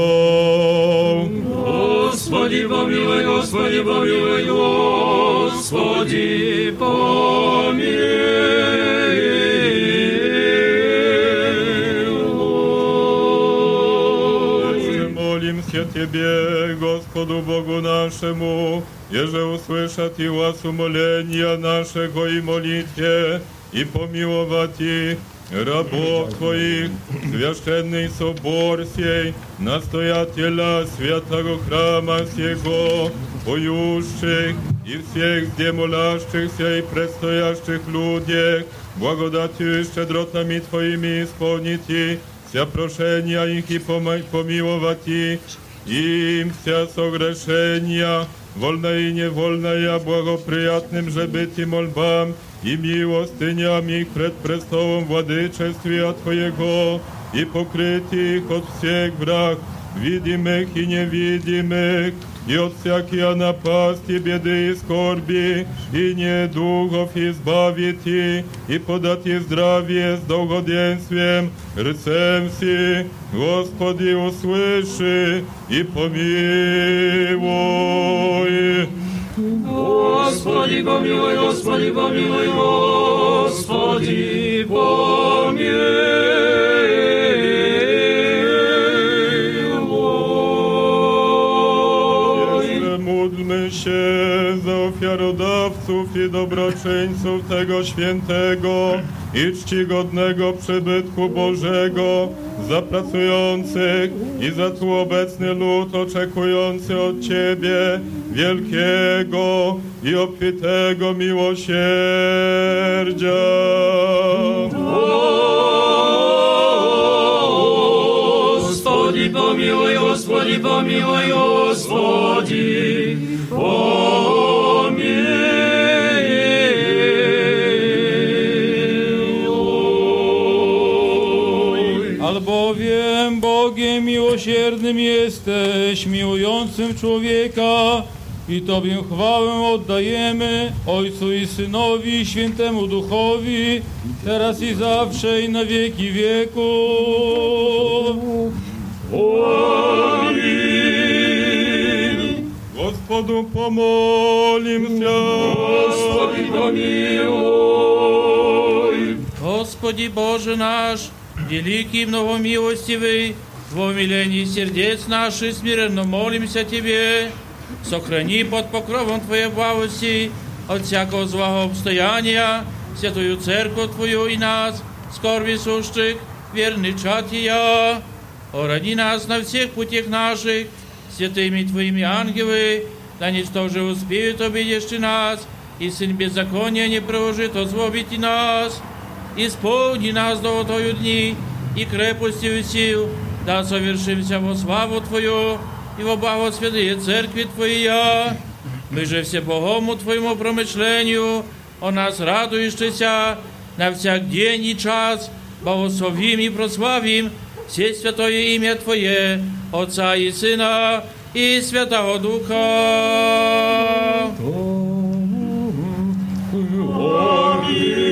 Speaker 5: Господи, помилуй, Господи, помилуй, Господи, помилуй.
Speaker 3: się Ciebie, Gospodu Bogu naszemu, Jeże usłyszał Ty łas umolenia naszego i modlitwie i pomiłować ich, рабов Твоих, священный собор сей, настоятеля святого храма сего, поющих и всех демолящихся и предстоящих людях, благодатью и щедротами Твоими исполнити вся прошения их и помо- помиловать их, им вся согрешения, wolne i niewolne, ja błagopryjatnym, żeby Ty molbam i miłostyniami przed prestołem władyczestwa Twojego i pokrytych od всех wrag, widimych i niewidimych, i od всякие напасти, беды и скорби, и недугов избавить и, и подать ей здравие с долгоденствием, рцем си, Господи, услыши и помилуй.
Speaker 5: Господи, помилуй, Господи, помилуй, Господи, pomилуй.
Speaker 3: ofiarodawców i dobroczyńców tego świętego i czcigodnego przybytku Bożego, za pracujących i za tu obecny lud oczekujący od Ciebie wielkiego i obfitego miłosierdzia.
Speaker 5: Господи, помилуй, Господи, помилуй, Господи,
Speaker 9: jesteś miłującym człowieka i Tobie chwałę oddajemy, Ojcu i Synowi, i Świętemu Duchowi, teraz i zawsze i na wieki wieków.
Speaker 3: Господу помолимся.
Speaker 5: Господи, помилуй.
Speaker 4: Господи Боже наш, великий и многомилостивый, в умилении сердец наших смиренно молимся Тебе, сохрани под покровом Твоей благости от всякого злого обстояния святую Церковь Твою и нас, скорби сущих, верный чад Тия, ороди нас на всех путях наших, святыми Твоими ангелы, да ничто же успеют обидеть нас, и сын беззакония не приложит озлобить и нас, исполни нас долготою дни и крепостью сил, да совершимся во славу Твою и во благо святые церкви Твоя. Мы же все Богому Твоему промышлению, о нас радующийся на всяк день и час, благословим и прославим все святое имя Твое, Отца и Сына и Святого Духа.
Speaker 3: Молитесь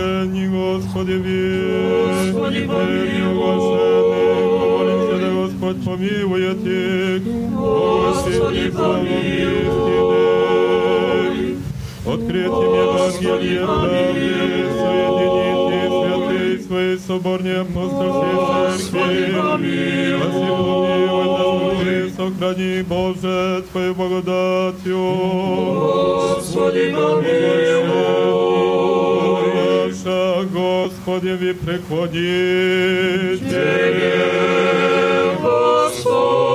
Speaker 3: оглашении, Господи,
Speaker 5: Господи,
Speaker 3: верни
Speaker 5: помилуй.
Speaker 3: оглашенных, помолимся, да Господь помилует их.
Speaker 5: Господи,
Speaker 3: помилуй. Открытием Евангелия правды, соедините святые своей соборной апостольской церкви. Спаси, помилуй, наслужи, сохрани, Боже, Твою благодатью.
Speaker 5: Господи, помилуй.
Speaker 3: Наша, Господи, ви преклоните.
Speaker 5: Господи.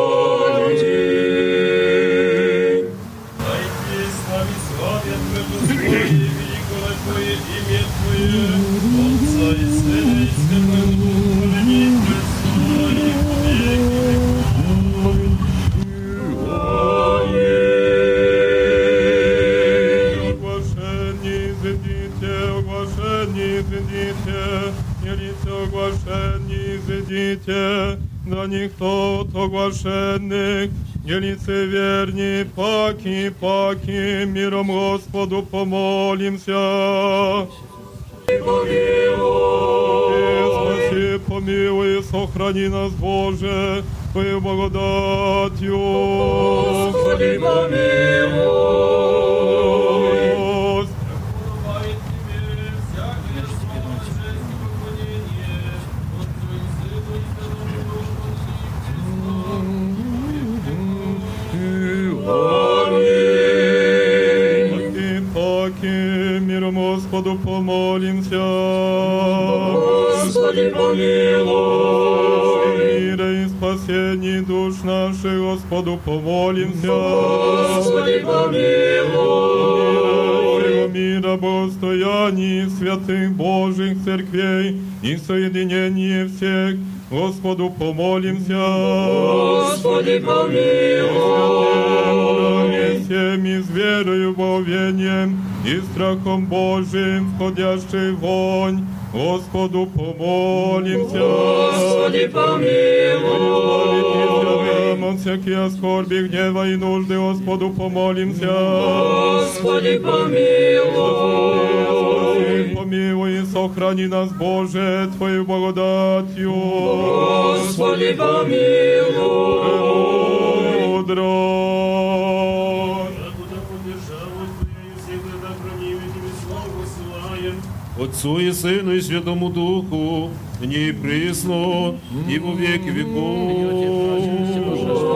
Speaker 3: Изыдите, да никто от оглашенных, Елице верни, паки, паки, миром Господу помолимся. Спаси, помилуй, сохрани нас, Боже, Твою благодатью.
Speaker 5: Господи, помилуй.
Speaker 3: Господу помолимся.
Speaker 5: Господи, помилуй.
Speaker 3: Мира и спасении душ наших, Господу помолимся.
Speaker 5: Господи, помилуй.
Speaker 3: Мира, богостоянии святых Божьих церквей и соединение всех, Господу помолимся.
Speaker 5: Господи, помилуй.
Speaker 3: всеми с верою, боговением и страхом Божиим, входящий вонь, Господу помолимся.
Speaker 5: Господи, помилуй.
Speaker 3: От всякие скорби, гнева и нужды, Господу помолимся.
Speaker 5: Господи, помилуй.
Speaker 3: Спаси, помилуй и сохрани нас, Боже, Твою благодатью.
Speaker 5: Господи, помилуй.
Speaker 3: Мудрость.
Speaker 10: Отцу и Сыну и Святому Духу, ныне и присно, и во веки
Speaker 5: Iże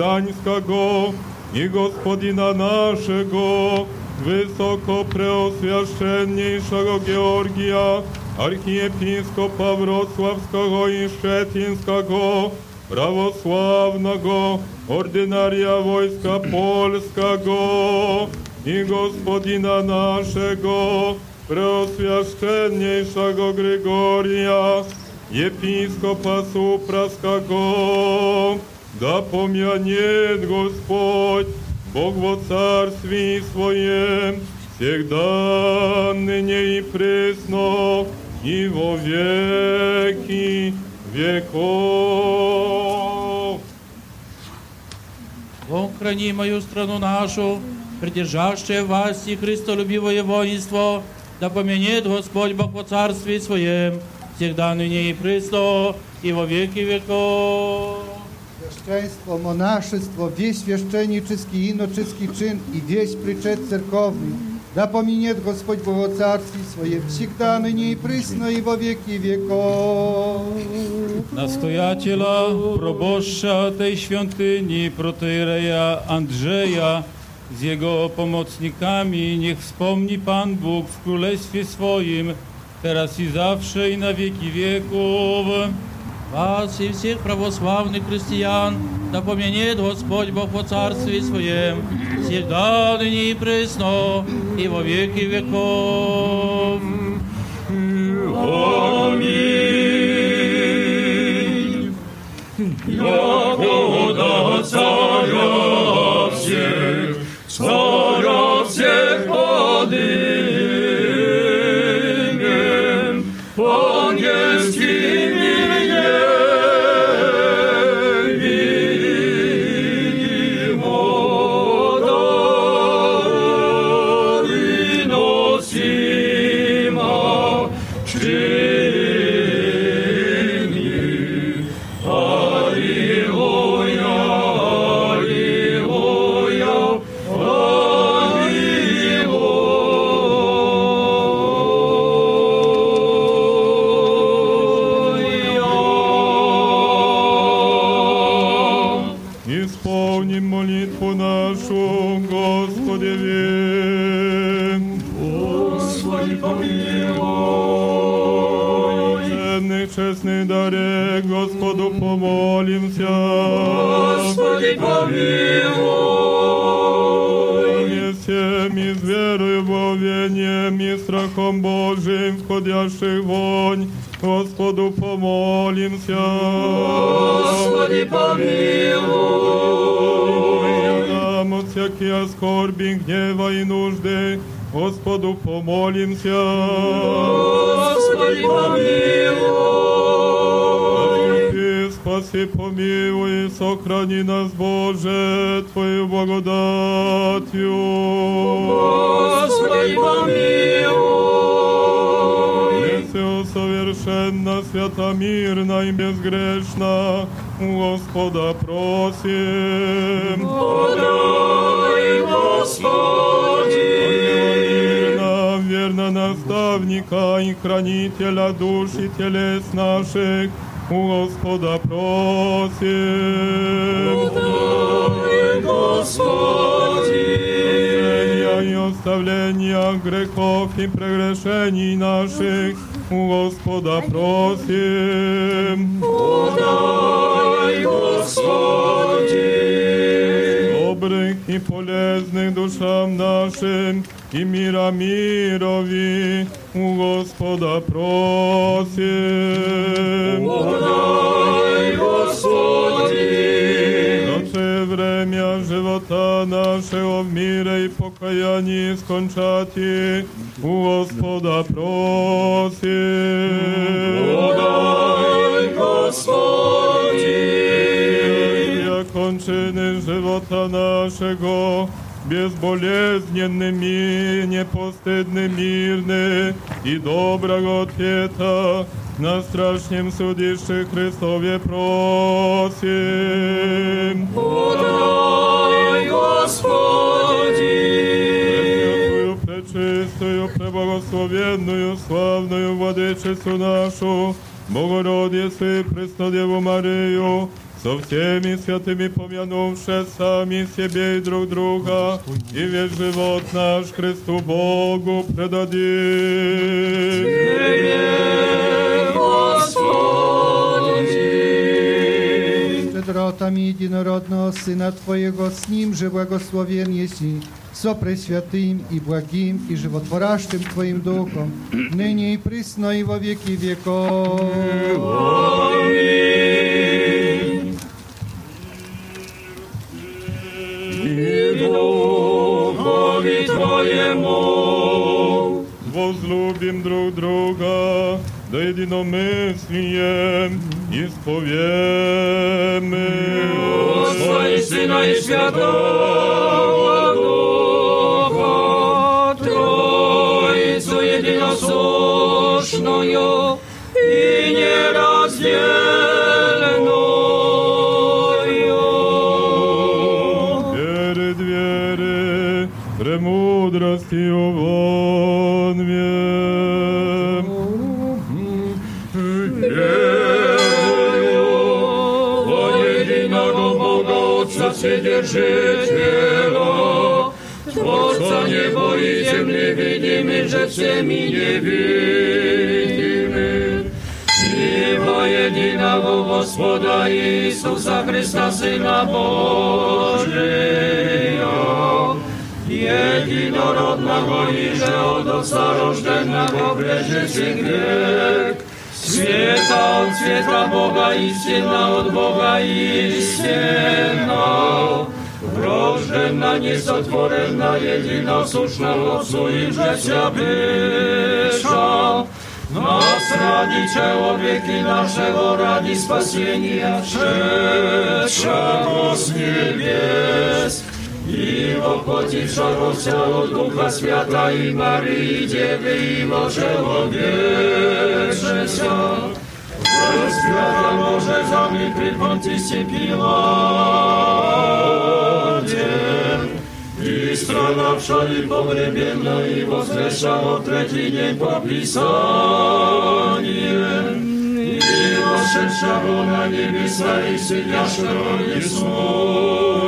Speaker 3: Gdańskiego i gospodina naszego, wysoko preoswiaszczenniejszego Georgia, archiepiskopa Wrocławskiego i Szczecińskiego, prawosławnego ordynaria wojska polskiego i gospodina naszego, preoswiaszczenniejszego Grygoria, episkopa Supraskiego, da pomianiet Господь, Бог во царстве Своем, всегда, ныне и пресно, и во веки веков.
Speaker 4: Бог, храни мою страну нашу, придержавшее власти Христолюбивое воинство, да поменет Господь Бог во царстве Своем, всегда ныне и пресно, и во веки веков.
Speaker 7: Świeszczeństwo, monaszyństwo, wieś świeszczenniczyski, inoczyski czyn i wieś pryczet cerkowny. Da pominiet Господь Бог во царстве Своем, всегда, ныне и присно, и во веки веков.
Speaker 9: Nastojaciela, proboszcza tej świątyni, protejereja Andrzeja, z jego pomocnikami, niech wspomni Pan Bóg w Królestwie swoim, teraz i zawsze, i na wieki wieków.
Speaker 4: Вас и всех православных христиан, да поменет Господь Бог во царстве Своем, всегда, ныне и пресно, и во веки веков.
Speaker 5: Аминь. Якого царя всех, царя всех подымем,
Speaker 3: помолимся.
Speaker 5: Господи, помилуй.
Speaker 3: Не всем и с верою в овением и страхом Божиим входящих вонь, Господу помолимся.
Speaker 5: Господи, помилуй.
Speaker 3: Нам от всякие скорби, гнева и нужды, Господу помолимся.
Speaker 5: Господи, помилуй.
Speaker 3: Спаси, помилуй, сохрани нас, Боже, Твою благодатью.
Speaker 5: Господи, помилуй.
Speaker 3: Все совершенно, свято, мирно и безгрешно, Господа просим.
Speaker 5: Подай, Господи.
Speaker 3: Верно, верно наставника и хранителя душ и телес наших, у Господа просим.
Speaker 5: Подай, Господи.
Speaker 3: Прощения и оставления грехов и прегрешений наших, у Господа просим.
Speaker 5: Подай, dobrych
Speaker 3: i poleznych duszam naszym i mira mirowi u Gospoda prosim. Błagaj
Speaker 5: Gospodzie! nasze
Speaker 3: vremia żywota naszego w mire i pokajani skończati u Gospoda prosim. Błagaj
Speaker 5: Gospodzie! Господи.
Speaker 3: Я кончины живота нашего, безболезненными, непостыдны, мирны и доброго ответа на страшнем судище Христове просим.
Speaker 5: Подай, Господи.
Speaker 3: Пресвятую, пречистую, преблагословенную, славную Владычицу нашу, Богородицу и Преснодеву Марию, со всеми святыми помянувши сами себе и друг друга, и весь живот наш Христу Богу предадим.
Speaker 5: Тебе, Господи.
Speaker 7: Щедротами единородного Сына Твоего, с Ним же благословен еси, со Пресвятым и благим и животворящим Твоим Духом, ныне и присно и во веки веков.
Speaker 5: Аминь. И Духови Твоему.
Speaker 3: Возлюбим друг друга, да единомыслием исповем.
Speaker 5: Отца и Сына и Святого Духа, Троицу единосущную и неразделенную.
Speaker 3: премудростью вон вем.
Speaker 5: Верую во единого Бога Отца Вседержителя, Творца неба и земли, видимых же всеми невидимых, и во единого Господа Иисуса Христа, Сына Божия, единородного и же от Отца рожденного прежде грех, Света от света Бога истина от Бога истина, рождена, несотворена, единосущна Отцу и же вся быша. Нас ради человеки нашего, ради спасения, шедшего с небес, i obchodzi żałosę od Ducha Świata i Maryi Dziewy i może odwietrze się. Ze świata może zamykły Pontisie Pilacie i strona wszali pomrybiemna i wozlesza o tretlinie popisanie вошедшего на небеса и сидящего весною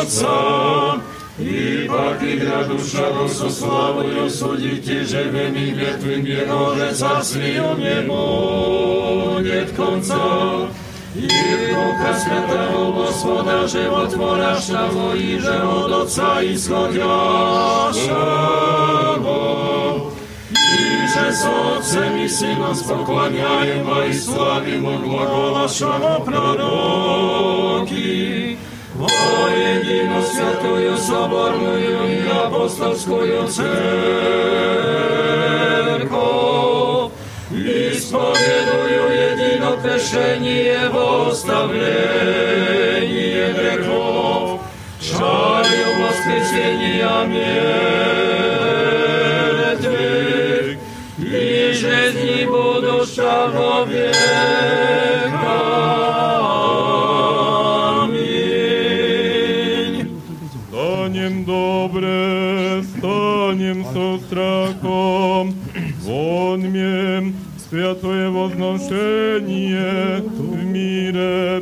Speaker 5: Отца. И покидя душа Русу славою судите живыми мертвыми, Боже, царствию не будет конца. И Духа Святого Господа, животворящего и же от Отца исходящего. И же с Отцем и Сыном споклоняем и славим глаголашего пророки. Воедино святую соборную и апостольскую церковь, исповедую едино крещение во оставление грехов, шарю воскресения мертвых, człowieka. Amin.
Speaker 3: Daniem dobre, staniem со
Speaker 5: strachom, dzwonmiem
Speaker 4: światłe w mire.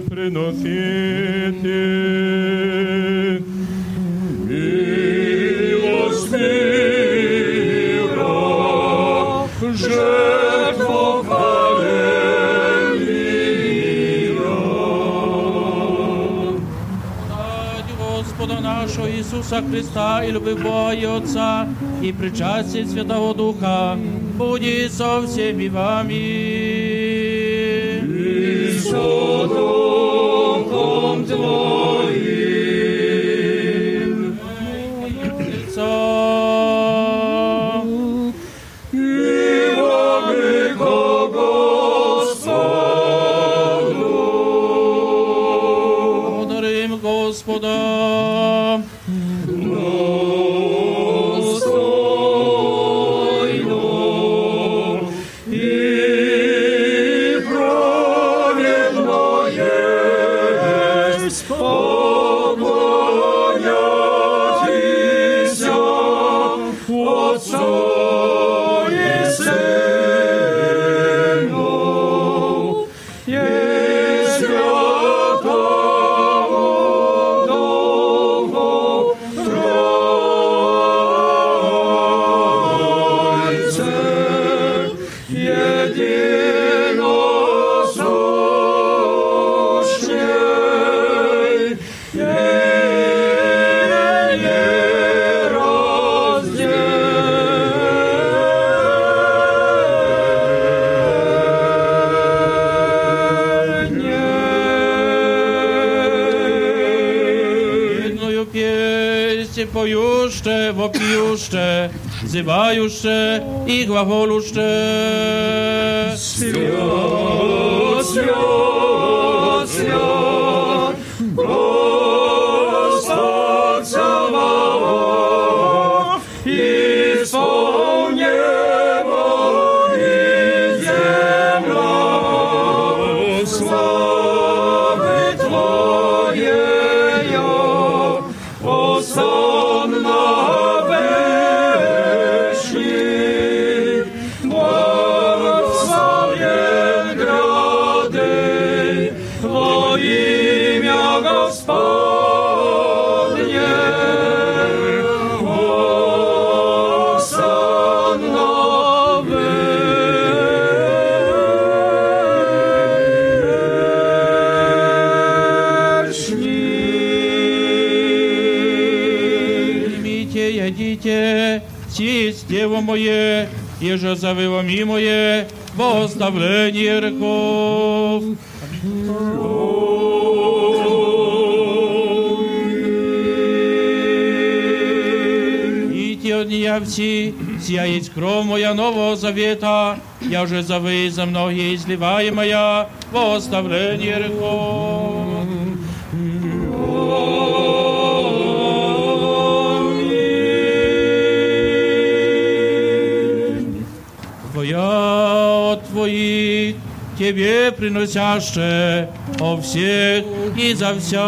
Speaker 4: Ісуса Христа і любив Бога і Отця, і причастя Святого Духа, будь со
Speaker 5: всім
Speaker 4: і вами. Твоїм. wopijuszcze, wzywajuszcze i głagoluszcze.
Speaker 5: Свят, свят, свят, Господь моє,
Speaker 4: дитя, сість діво моє, єже завило мі моє, бо оставлення реков. Я всі, сіяє кров моя нового завета, я вже завиза многие изливаемая, во оставление реков. Твоя от Твоих Тебе приносяще о всех и за вся.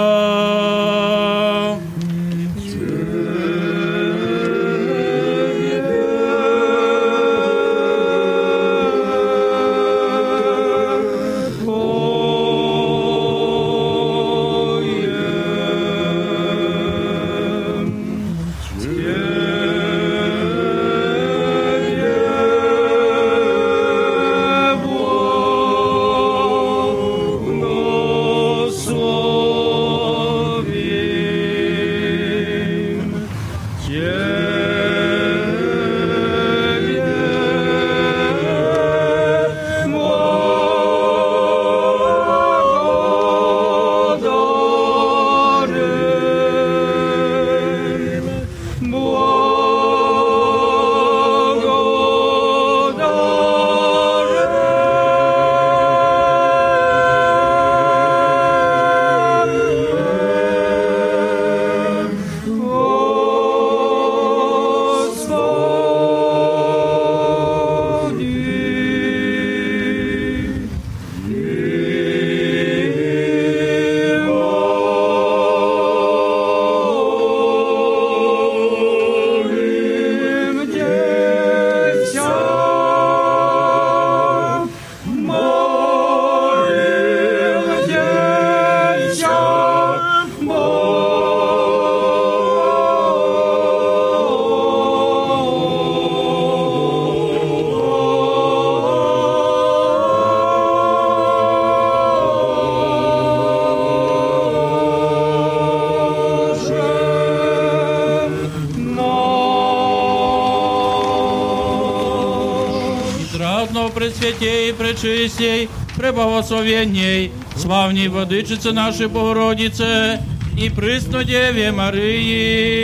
Speaker 4: Пречистей, преблагословенней, славней Владычице нашей Богородице и присно Деве Марии.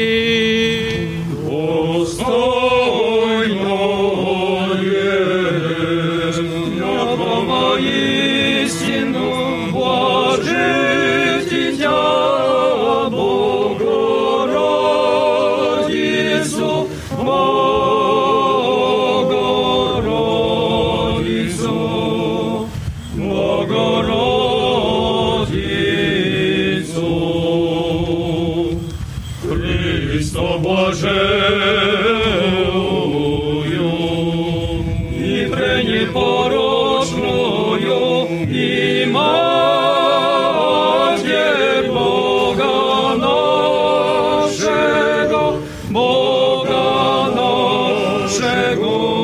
Speaker 5: Истину Jego.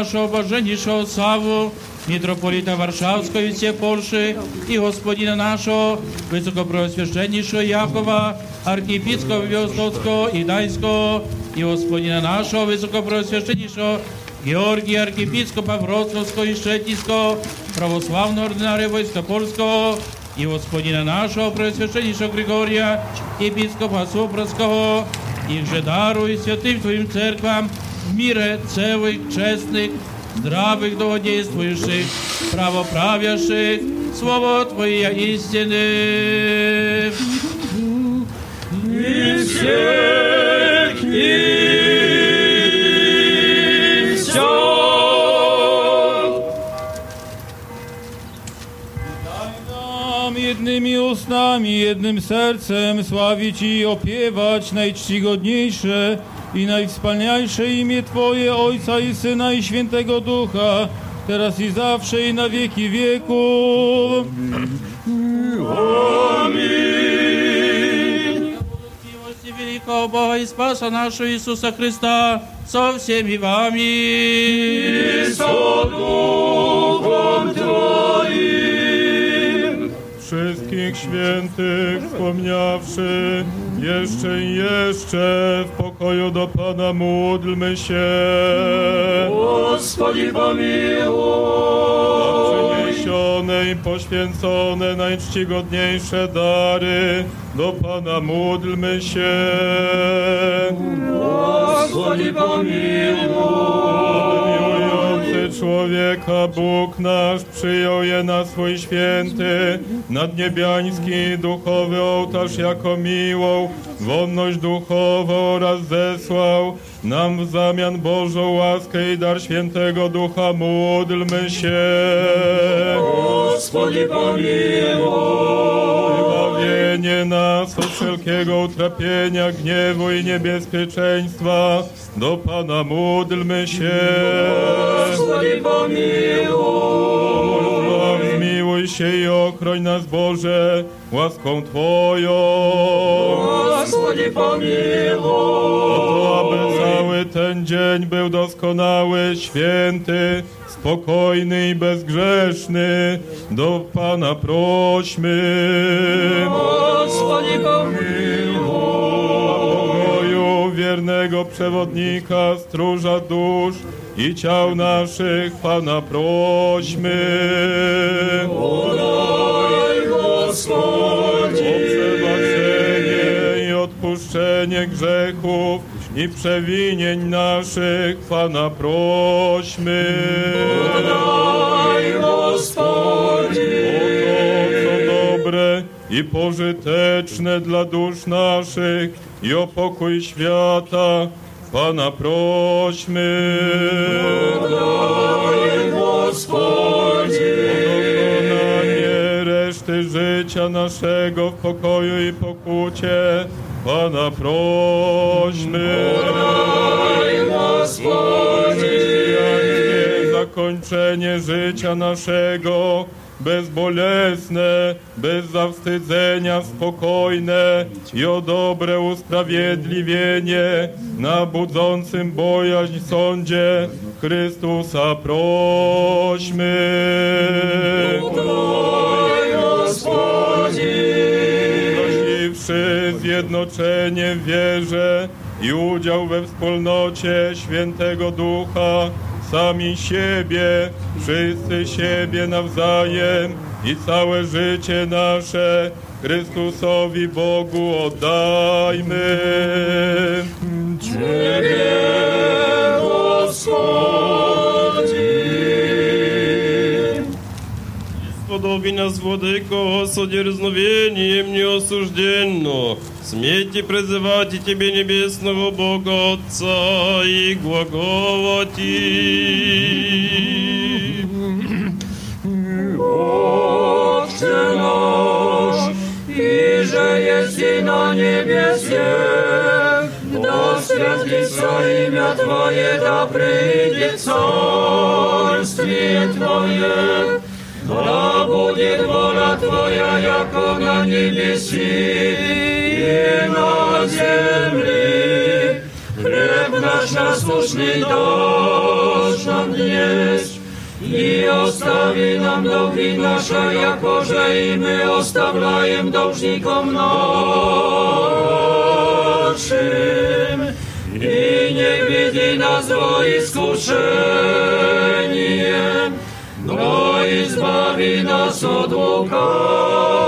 Speaker 5: нашего,
Speaker 4: блаженнейшего Саву, митрополита Варшавского и всех Польши, и Господина нашего, высокопреосвященнейшего Якова, архиепископа Виостовского и Дайского, и Господина нашего, высокопреосвященнейшего Георгия, архиепископа Вроцлавского и Шетийского, православного ординария войска польского, и Господина нашего, преосвященнейшего Григория, епископа Супровского, их же даруй святым Твоим церквам в мире целых, честных, здравых, долгодействующих, правоправящих, Слово Твое истины.
Speaker 5: И всех и вся.
Speaker 9: Nam jednymi ustami, jednym sercem sławić i opiewać najczcigodniejsze i najwspanialsze imię Twoje, Ojca i Syna i Świętego Ducha, teraz i zawsze i na wieki wieków.
Speaker 4: Милости великого Бога и Спаса нашего Иисуса Христа со всеми вами.
Speaker 5: И со Духом Twoim.
Speaker 3: Wszystkich świętych wspomniawszy, jeszcze i jeszcze w pokoju do Pana módlmy się.
Speaker 5: Gospodzi pomiłuj.
Speaker 3: Przyniesione i poświęcone najczcigodniejsze dary do Pana módlmy się.
Speaker 5: Gospodzi
Speaker 3: pomiłuj człowieka Bóg nasz przyjął je na swój święty, nadniebiański duchowy ołtarz jako miłą, wolność duchową oraz zesłał nam w zamian Bożą łaskę i dar świętego ducha. Módlmy się.
Speaker 5: Gospodzie pomiłuj
Speaker 3: zbawienie nas od wszelkiego utrapienia, gniewu i niebezpieczeństwa. Do Pana módlmy się
Speaker 5: i pomiłuj.
Speaker 3: Zmiłuj się i ochroń nas Boże łaską Twoją.
Speaker 5: Gospodzie
Speaker 3: pomiłuj. Aby cały ten dzień był doskonały, święty, spokojny i bezgrzeszny. Do Pana prośmy.
Speaker 5: Gospodzie pomiłuj.
Speaker 3: Pokoju wiernego przewodnika, stróża dusz, i ciał naszych Pana prośmy.
Speaker 5: Podaj,
Speaker 3: Gospodzi!
Speaker 5: O
Speaker 3: przebaczenie i odpuszczenie grzechów i przewinień naszych Pana prośmy. Podaj, dobre i pożyteczne dla dusz naszych i o pokój świata Pana prośmy.
Speaker 5: Daj Gospodzie.
Speaker 3: Dokonanie reszty życia naszego w pokoju i pokucie. Pana prośmy.
Speaker 5: Daj
Speaker 3: Gospodzie. Zakończenie życia naszego bezbolesne, bez zawstydzenia spokojne i o dobre usprawiedliwienie na budzącym bojaźń sądzie Chrystusa prośmy.
Speaker 5: Bóg Gospodzie!
Speaker 3: Prosiwszy zjednoczenie w wierze i udział we wspólnocie Świętego Ducha, sami siebie, wszyscy siebie nawzajem i całe życie nasze Chrystusowi Bogu oddajmy.
Speaker 5: Ciebie, Gospod.
Speaker 11: Сподоби нас, Владыко, с одерзновением неосужденно, смейте призывать и Тебе, Небесного Бога Отца, и глаголать
Speaker 5: Отче наш, иже есть на небесе, да святится имя Твое, да придет царствие Твое, To będzie wola Twoja, jako na niebiesi i na ziemi. Chleb nasz nasłuszny dasz nam dnieść i ostawi nam długi nasze, jako że i my ostawiajem dłużnikom naszym. I nie widzi nas do искушение, но избави нас от лукавого.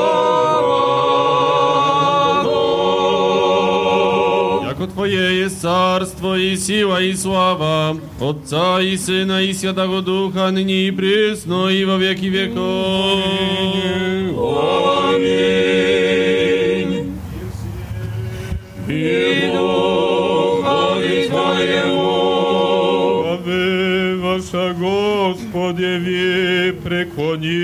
Speaker 11: Яко Твое есть царство и сила и слава, Отца и Сына и Святого Духа, ныне и пресно, и во веки веков.
Speaker 5: Аминь.
Speaker 3: Gospodzie, prekłonicie.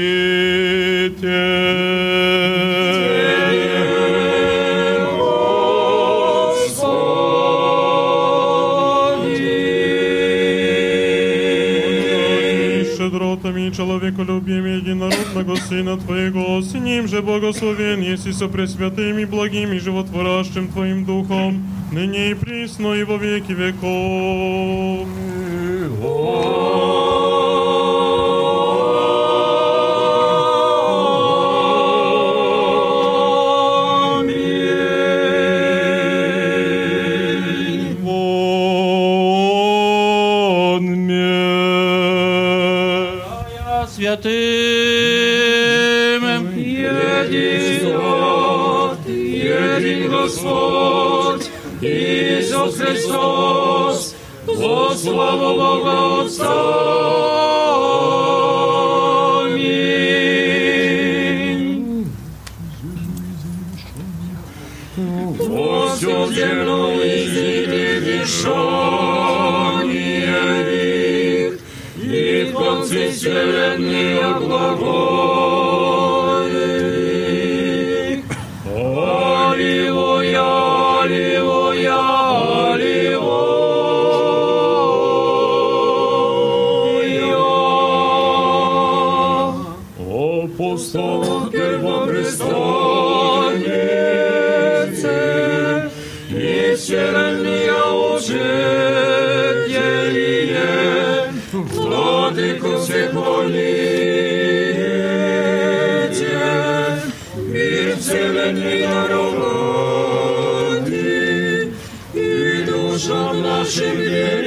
Speaker 12: щедротами человеколюбием единородного Сына Твоего, с Ним же благословен есть со пресвятым и благим и животворящим Твоим Духом, ныне и присно и во веки веков.
Speaker 3: Вон
Speaker 4: святым.
Speaker 5: Един Бог, един Господь, Иисус Христос, во славу Бога Отца. Аминь. Во всю землю изыди дышание конце вселенной владыку всех молите, и вселенной народы, и душам нашим верием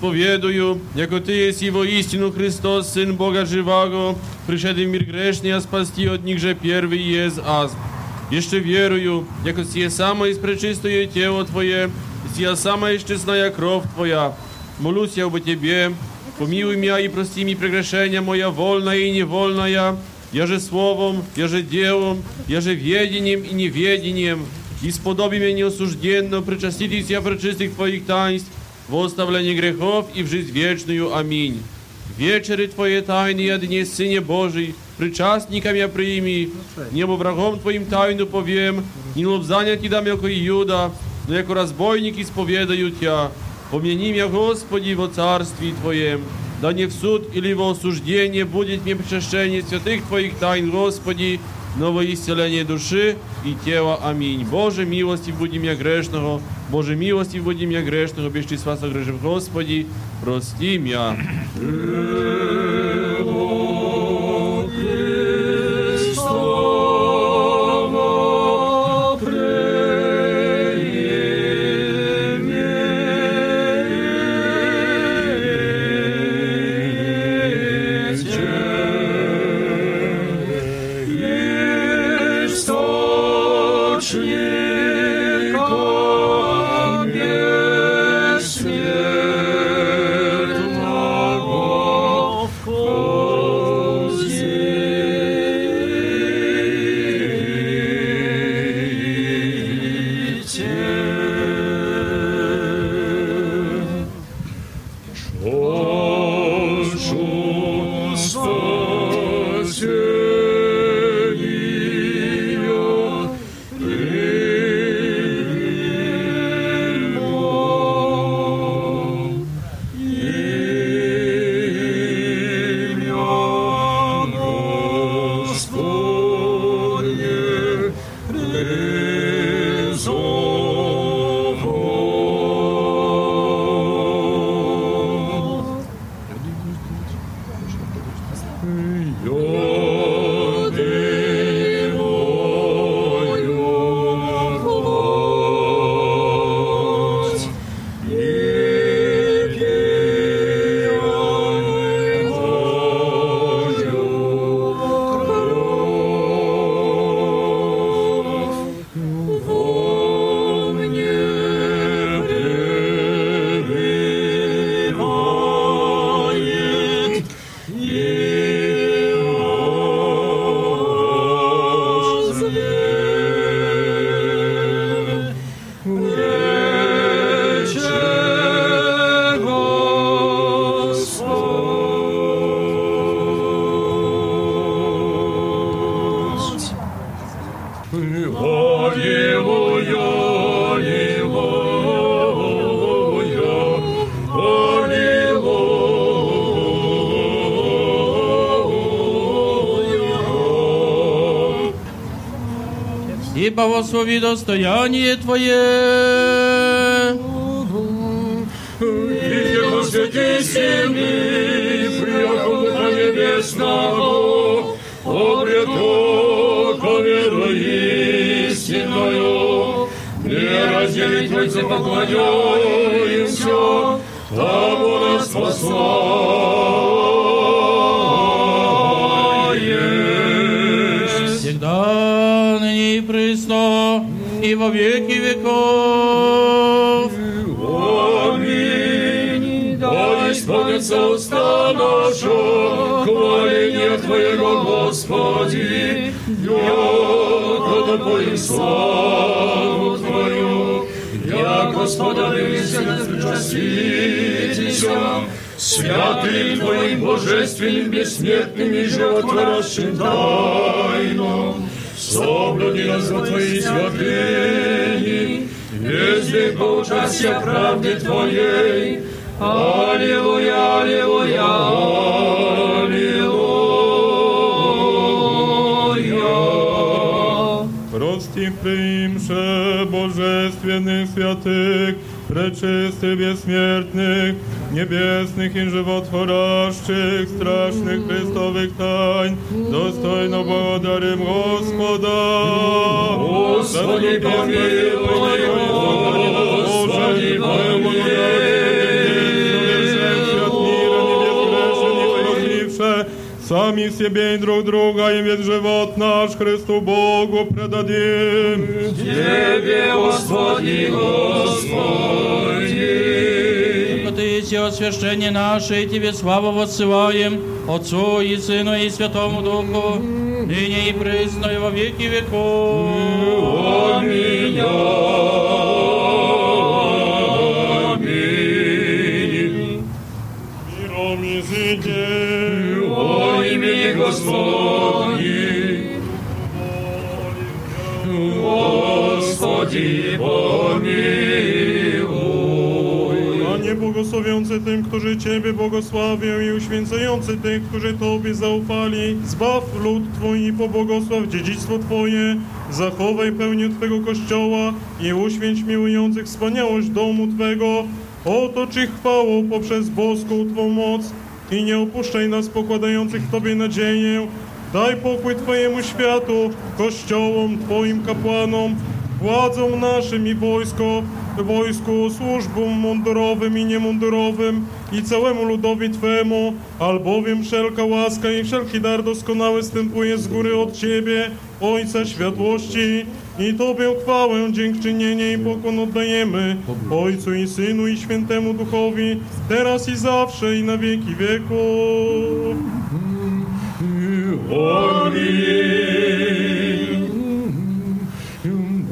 Speaker 5: Господи,
Speaker 11: i spowieduję, jako Ty jest i woistину Chrystus, Syn Boga żywego, przyszedł w mir grzeszny, a spasti od nich, że pierwy jest az. Jeszcze wieruję, jako Ty jest samo i spreczystuje ciało Twoje, Ty jest sama i szczysnaja krew Twoja. Молюсь я об Тебе, помилуй меня и прости ми прегрешения моя вольная и невольная, я же словом, я же делом, я же ведением и неведением, и сподоби меня неосужденно причаститесь я пречистых Твоих таинств, в оставлении грехов и в жизнь вечную. Аминь. Вечери Твои тайны я дне Сыне Божий, причастником я прими, небо врагом Твоим тайну повем, не лобзання Ти дам, яко Иуда, но яко разбойник исповедаю Тя. Помяни меня, Господи, во царстве Твоем, да не в суд или во осуждение будет мне причащение святых Твоих тайн, Господи, но во исцеление души и тела. Аминь. Боже, милости буди меня грешного, Боже, милости буди меня грешного, бежти с вас огрежив, Господи, прости меня. благослови достояние Твое.
Speaker 5: И его святой семьи, приятного небесного, обретока веру истинную, не разделить мы тебе все, тому
Speaker 4: нас спасла. И присно, и во веки веков.
Speaker 5: Аминь. Да исполнится уста наша, хваление Твоего, Господи, яко Твою славу Твою, я Господа причаститеся, святым Твоим божественным, бессмертным и животворящим тайнам, соблюди нас во Твоей святыни, Wierzmy pouczasia prawdy Twojej. Alleluja, alleluja, alleluja.
Speaker 3: Прости приимше божественных святых, пречистых бессмертных, небесных и животворящих, страшных Христовых тайн, достойно благодарим Господа.
Speaker 5: Господи, помилуй, Господи,
Speaker 3: помилуй. Сами себе и друг друга, и весь живот наш Христу Богу предадим.
Speaker 5: Тебе, Господи, Господи.
Speaker 4: Ты все освящение наше, и Тебе славу воссылаем, Отцу и Сыну и Святому Духу, ныне и присно и во веки веков.
Speaker 5: Аминь. Аминь.
Speaker 12: Миром изыди.
Speaker 5: О имени Господи. Господи, помилуj.
Speaker 12: Panie błogosławiący tym, którzy Ciebie błogosławią i uświęcający tych, którzy Tobie zaufali. Zbaw lud Twój i pobłogosław dziedzictwo Twoje. Zachowaj pełnię Twego Kościoła i uświęć miłujących wspaniałość domu Twego. Otocz ich chwałą poprzez boską Twą moc i nie opuszczaj nas pokładających w Tobie nadzieję. Daj pokój Twojemu światu, kościołom, Twoim kapłanom, władzom naszym i wojsko, wojsku, służbom mundurowym i niemundurowym i całemu ludowi Twemu, albowiem wszelka łaska i wszelki dar doskonały stępuje z góry od Ciebie, Ojca światłości. I Tobie chwałę, dziękczynienie i pokłon oddajemy, Ojcu i Synu i Świętemu Duchowi, teraz i zawsze i na wieki wieków.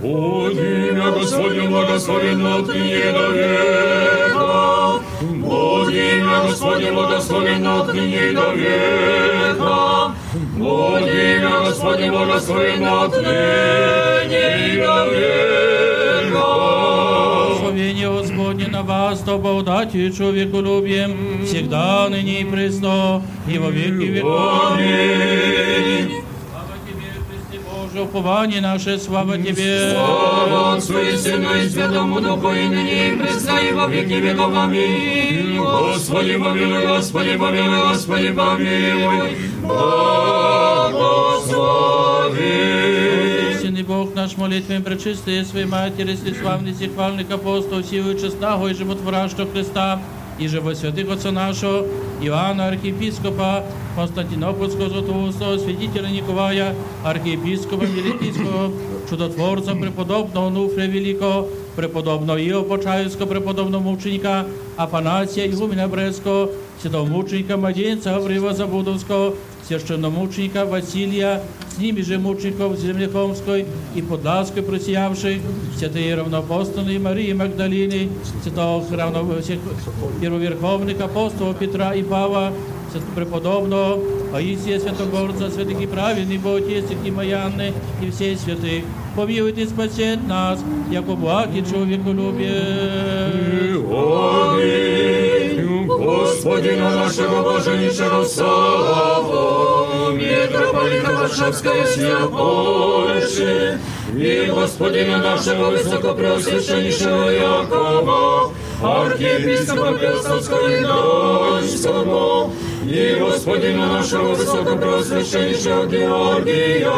Speaker 5: Будь имя Господне благословенно от ныне до века. Будь имя Господне благословенно от ныне до века. Будь имя Господне благословенно от ныне до века.
Speaker 4: Благословение Господне на вас, то благодатью человеколюбием, всегда, ныне и пресно, и во веки веков.
Speaker 5: Аминь.
Speaker 4: Слава Тебе, Христе Боже, упование наше, слава Тебе.
Speaker 5: Слава Отцу и Сыну и Святому Духу, и ныне и присно, и во веки веков. Аминь. Господи, помилуй, Господи, помилуй, Господи, помилуй. Благослови.
Speaker 4: Истинный Бог наш, молитвами пречистые Своей Матери, славный всехвальных апостолов, силы честного и животворящего Христа, і живосвятих отця нашого Івана архієпіскопа, Константинопольського Золотоустого, святителя Ніколая, архієпіскопа Мілітійського, чудотворця преподобного Нуфря Великого, преподобного Іо Почаївського, преподобного мученика Афанасія Ігумена Брестського, святого мученика Мадінця Гаврила Забудовського, священномученика Василія с ними же мучеников Землехомской и Подлаской просиявших, святые равноапостольные Марии Магдалины, святого равно, всех первоверховных апостолов Петра и Павла, святого преподобного Паисия Святогорца, святых и праведных Боготестных и Маянны и все святых. Помилуйте и спасет нас, яко благ и человеколюбие.
Speaker 5: Аминь. Господина нашего блаженнейшего славу, митрополита Варшавская сия Польши, и Господина нашего высокопреосвященнейшего Якова, архиепископа Песовского и Донского, и Господина нашего высокопреосвященнейшего Георгия,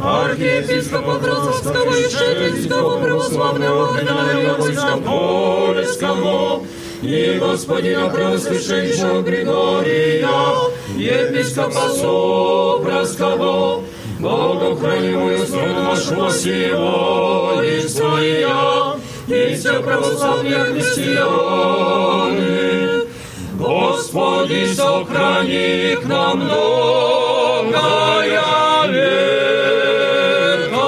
Speaker 5: архиепископа Тросовского и Шетлинского православного князя войска Польского, и Господина Преосвященнейшего Григория, епископа Сопровского, Богохранимую страну нашего сего и своя, и все православные христианы. Господи, сохрани к нам многое лето.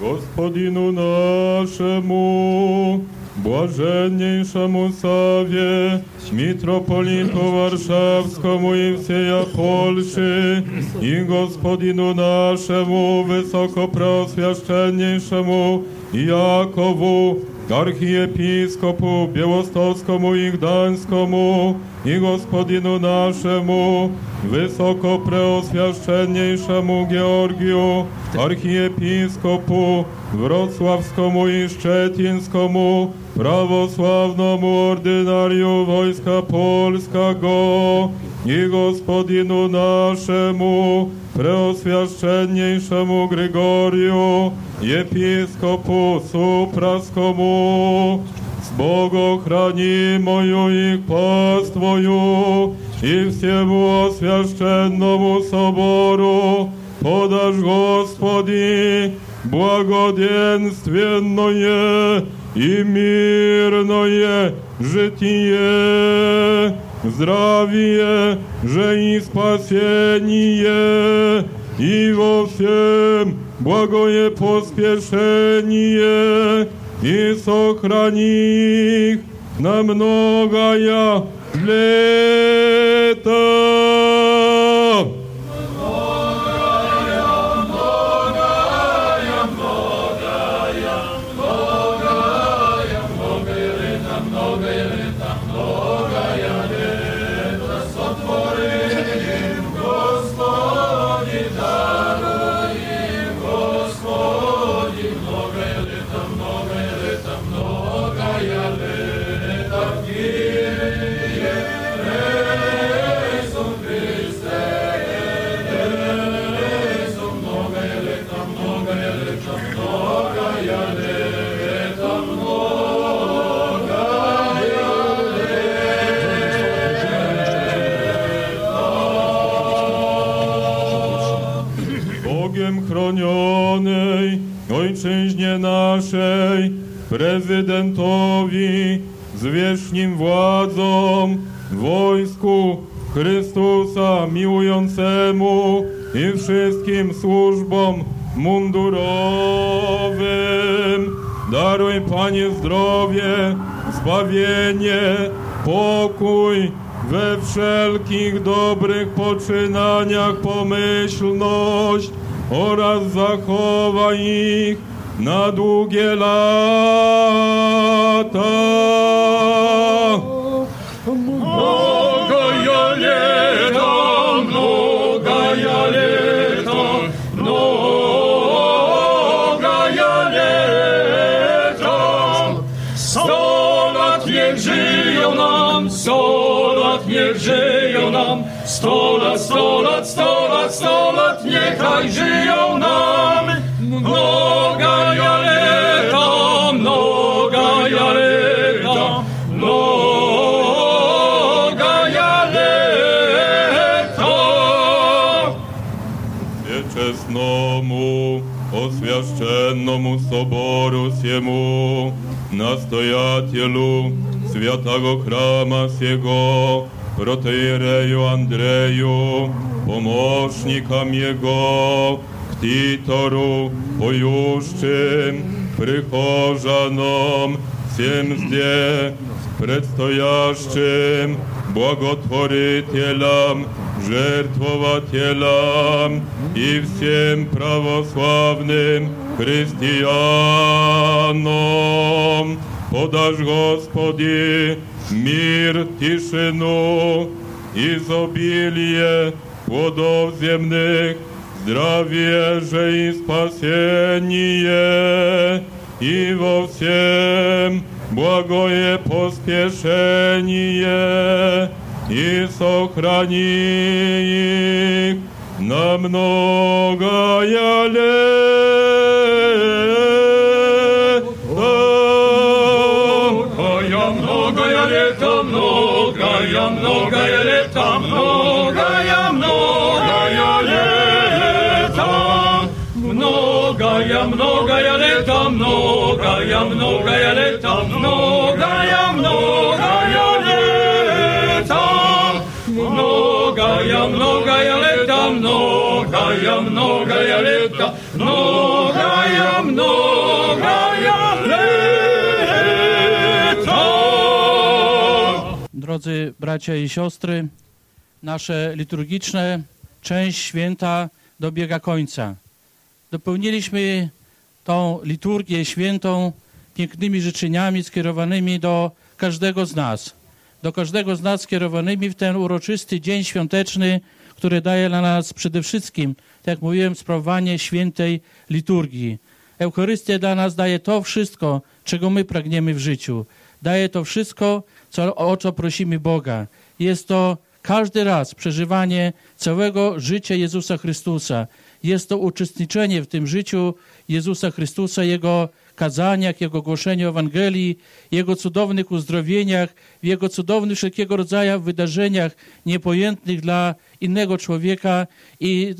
Speaker 3: Господину нашему, Блаженнейшему Саве, митрополиту Варшавскому и всея Польши, и Господину нашему, высокопросвященнейшему Якову, архиепископу Białostockomu i Gdańskomu i Gospodinu naszemu, wysokopreoswiaszczenniejszemu Georgiu, archiepiskopu Wrocławskomu i Szczecińskomu, prawosławnemu ordynariu Wojska Polskiego i Gospodinu naszemu, preoswiaszczenniejszemu Grygoriu, episkopu Supraskomu, z Bogochranimuju ich pastwoju i всему освященному собору подашь, Господи, благоденственное и мирное житие, здравие же и спасение, и во всем благое поспешение, и сохрани их на многое лето. Naszej, prezydentowi, zwierzchnim władzom, wojsku Chrystusa miłującemu i wszystkim służbom mundurowym. Daruj, Panie, zdrowie, zbawienie, pokój we wszelkich dobrych poczynaniach, pomyślność oraz zachowaj ich na długie lata.
Speaker 5: Mnogo ja leta, mnogo ja leta, mnogo ja leta. Sto lat niech żyją nam, sto lat niech żyją nam, sto lat, sto lat, sto lat, sto lat niechaj żyją nam. Mnogo
Speaker 3: Wieczesnому, oswiaszczennomu soboru siemu, nastojatielu świętego chrama siego, protejereju Andreju, pomocnikam jego, ktitoru pojuszczym, przychorzanom, всем zde, предстоящим, благотворителям, жертвователям и всем православным христианам. Подашь, Господи, мир, тишину, изобилие плодов земных, здравие же и спасение, и во всем благое поспешение, и сохрани их на многое лето.
Speaker 5: Многое лето, многое, многое лето, многое, многое лето. Многое, многое лето, многое, многое лето, многое, Многое, многое лето, многое, многое лето, многое, многое лето.
Speaker 4: drodzy bracia i siostry, nasze liturgiczne część święta dobiega końca. Dopełniliśmy tą liturgię świętą pięknymi życzeniami skierowanymi do każdego z nas. Do każdego z nas skierowanymi w ten uroczysty dzień świąteczny, który daje dla nas przede wszystkim, tak jak mówiłem, sprawowanie świętej liturgii. Eucharystia dla nas daje to wszystko, czego my pragniemy w życiu. Daje to wszystko, co, o co prosimy Boga. Jest to każdy raz przeżywanie całego życia Jezusa Chrystusa. Jest to uczestniczenie w tym życiu Jezusa Chrystusa, Jego kazaniach, Jego głoszeniu Ewangelii, Jego cudownych uzdrowieniach, w Jego cudownych wszelkiego rodzaju wydarzeniach niepojętnych dla innego człowieka i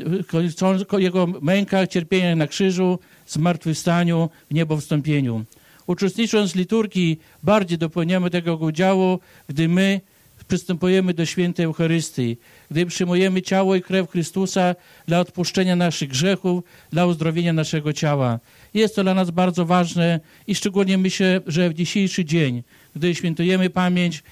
Speaker 4: Jego mękach, cierpieniach na krzyżu, zmartwychwstaniu, w niebo wstąpieniu. Uczestnicząc w liturgii, bardziej dopełniamy tego udziału, gdy my przystępujemy do świętej Eucharystii, gdy przyjmujemy ciało i krew Chrystusa dla odpuszczenia naszych grzechów, dla uzdrowienia naszego ciała. Jest to dla nas bardzo ważne i szczególnie myślę, że w dzisiejszy dzień, gdy świętujemy pamięć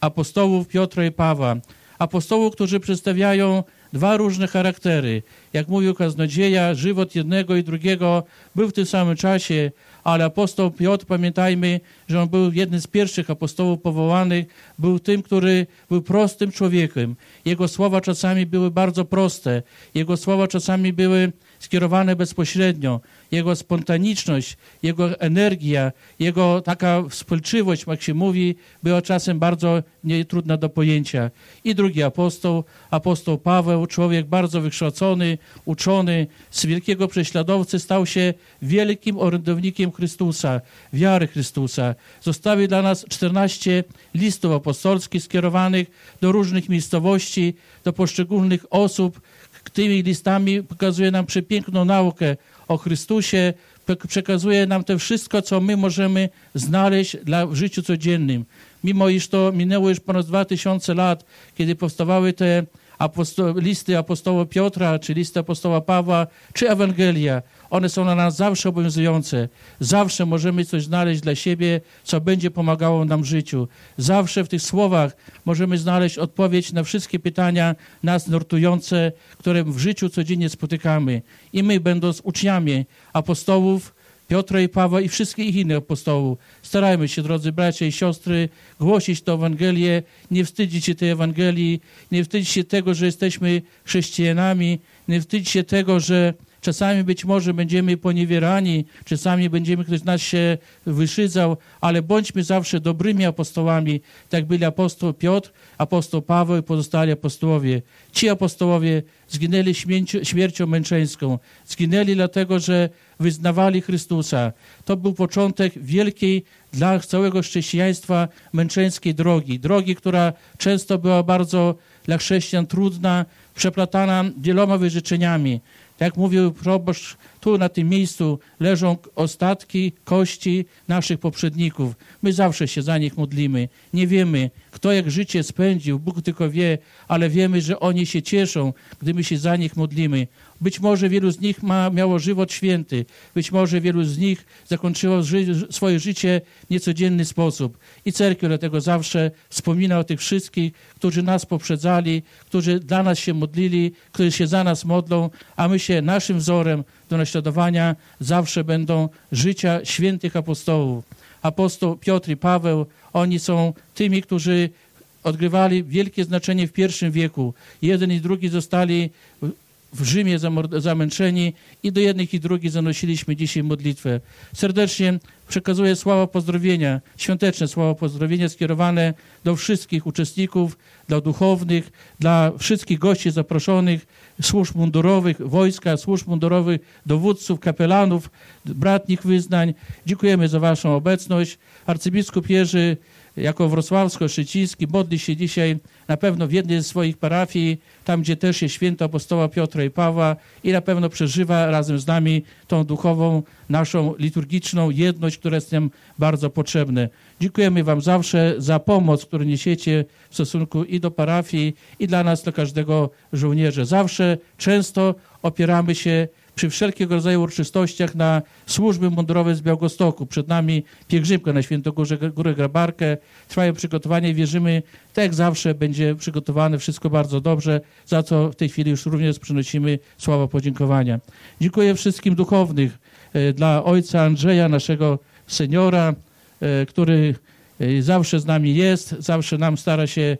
Speaker 4: apostołów Piotra i Pawła, apostołów, którzy przedstawiają dwa różne charaktery. Jak mówił kaznodzieja, żywot jednego i drugiego był w tym samym czasie, ale apostoł Piotr, pamiętajmy, że on był jednym z pierwszych apostołów powołanych, był tym, który był prostym człowiekiem. Jego słowa czasami były bardzo proste, jego słowa czasami były skierowane bezpośrednio. Jego spontaniczność, jego energia, jego taka wspólczywość, jak się mówi, była czasem bardzo trudna do pojęcia. I drugi apostoł, apostoł Paweł, człowiek bardzo wykształcony, uczony, z wielkiego prześladowcy stał się wielkim orędownikiem Chrystusa, wiary Chrystusa. Zostawił dla nas 14 listów apostolskich skierowanych do różnych miejscowości, do poszczególnych osób, tymi listami pokazuje nam przepiękną naukę o Chrystusie, przekazuje nam to wszystko, co my możemy znaleźć dla, w życiu codziennym. Mimo iż to minęło już ponad 2000 lat, kiedy powstawały te aposto listy apostoła Piotra, czy listy apostoła Pawła, czy Ewangelia, one są na nas zawsze obowiązujące. Zawsze możemy coś znaleźć dla siebie, co będzie pomagało nam w życiu. Zawsze w tych słowach możemy znaleźć odpowiedź na wszystkie pytania nas nurtujące, które w życiu codziennie spotykamy. I my, będąc uczniami apostołów, Piotra i Pawła i wszystkich innych apostołów. Starajmy się, drodzy bracia i siostry, głosić tę Ewangelię, nie wstydzić się tej Ewangelii, nie wstydzić się tego, że jesteśmy chrześcijanami, nie wstydzić się tego, że Czasami być może będziemy poniewierani, czasami będziemy ktoś z nas się wyszydzał, ale bądźmy zawsze dobrymi apostołami, tak byli apostoł Piotr, apostoł Paweł i pozostali apostołowie. Ci apostołowie zginęli śmiercią, śmiercią męczeńską. Zginęli dlatego, że wyznawali Chrystusa. To był początek wielkiej dla całego chrześcijaństwa męczeńskiej drogi. Drogi, która często była bardzo dla chrześcijan trudna, przeplatana wieloma wyrzeczeniami. Jak mówił proboszcz, tu na tym miejscu leżą ostatki kości naszych poprzedników. My zawsze się za nich modlimy. Nie wiemy, kto jak życie spędził, Bóg tylko wie, ale wiemy, że oni się cieszą, gdy my się za nich modlimy. Być może wielu z nich ma, miało żywot święty, być może wielu z nich zakończyło ży swoje życie w niecodzienny sposób. I cerkiew dlatego zawsze wspomina o tych wszystkich, którzy nas poprzedzali, którzy dla nas się modlili, którzy się za nas modlą, a my się naszym wzorem do naśladowania zawsze będą życia świętych apostołów. Apostoł Piotr i Paweł, oni są tymi, którzy odgrywali wielkie znaczenie w pierwszym wieku. Jeden i drugi zostali w Rzymie zamęczeni i do jednych i drugich zanosiliśmy dzisiaj modlitwę. Serdecznie przekazuję słowa pozdrowienia, świąteczne słowa pozdrowienia skierowane do wszystkich uczestników, dla duchownych, dla wszystkich gości zaproszonych, służb mundurowych, wojska, służb mundurowych, dowódców, kapelanów, bratnich wyznań. Dziękujemy za waszą obecność. Arcybiskup Jerzy jako wrocławsko-szyciński modli się dzisiaj na pewno w jednej z swoich parafii, tam gdzie też jest święto apostoła Piotra i Pawła i na pewno przeżywa razem z nami tą duchową, naszą liturgiczną jedność, która jest nam bardzo potrzebna. Dziękujemy wam zawsze za pomoc, którą niesiecie w stosunku i do parafii, i dla nas, dla każdego żołnierza. Zawsze, często opieramy się przy wszelkiego rodzaju uroczystościach na służby mundurowe z Białegostoku. Przed nami pielgrzymka na Świętogórze Górę Grabarkę. Trwają przygotowania i wierzymy, tak jak zawsze będzie przygotowane wszystko bardzo dobrze, za co w tej chwili już również przynosimy słowa podziękowania. Dziękuję wszystkim duchownych e, dla ojca Andrzeja, naszego seniora, e, który e, zawsze z nami jest, zawsze nam stara się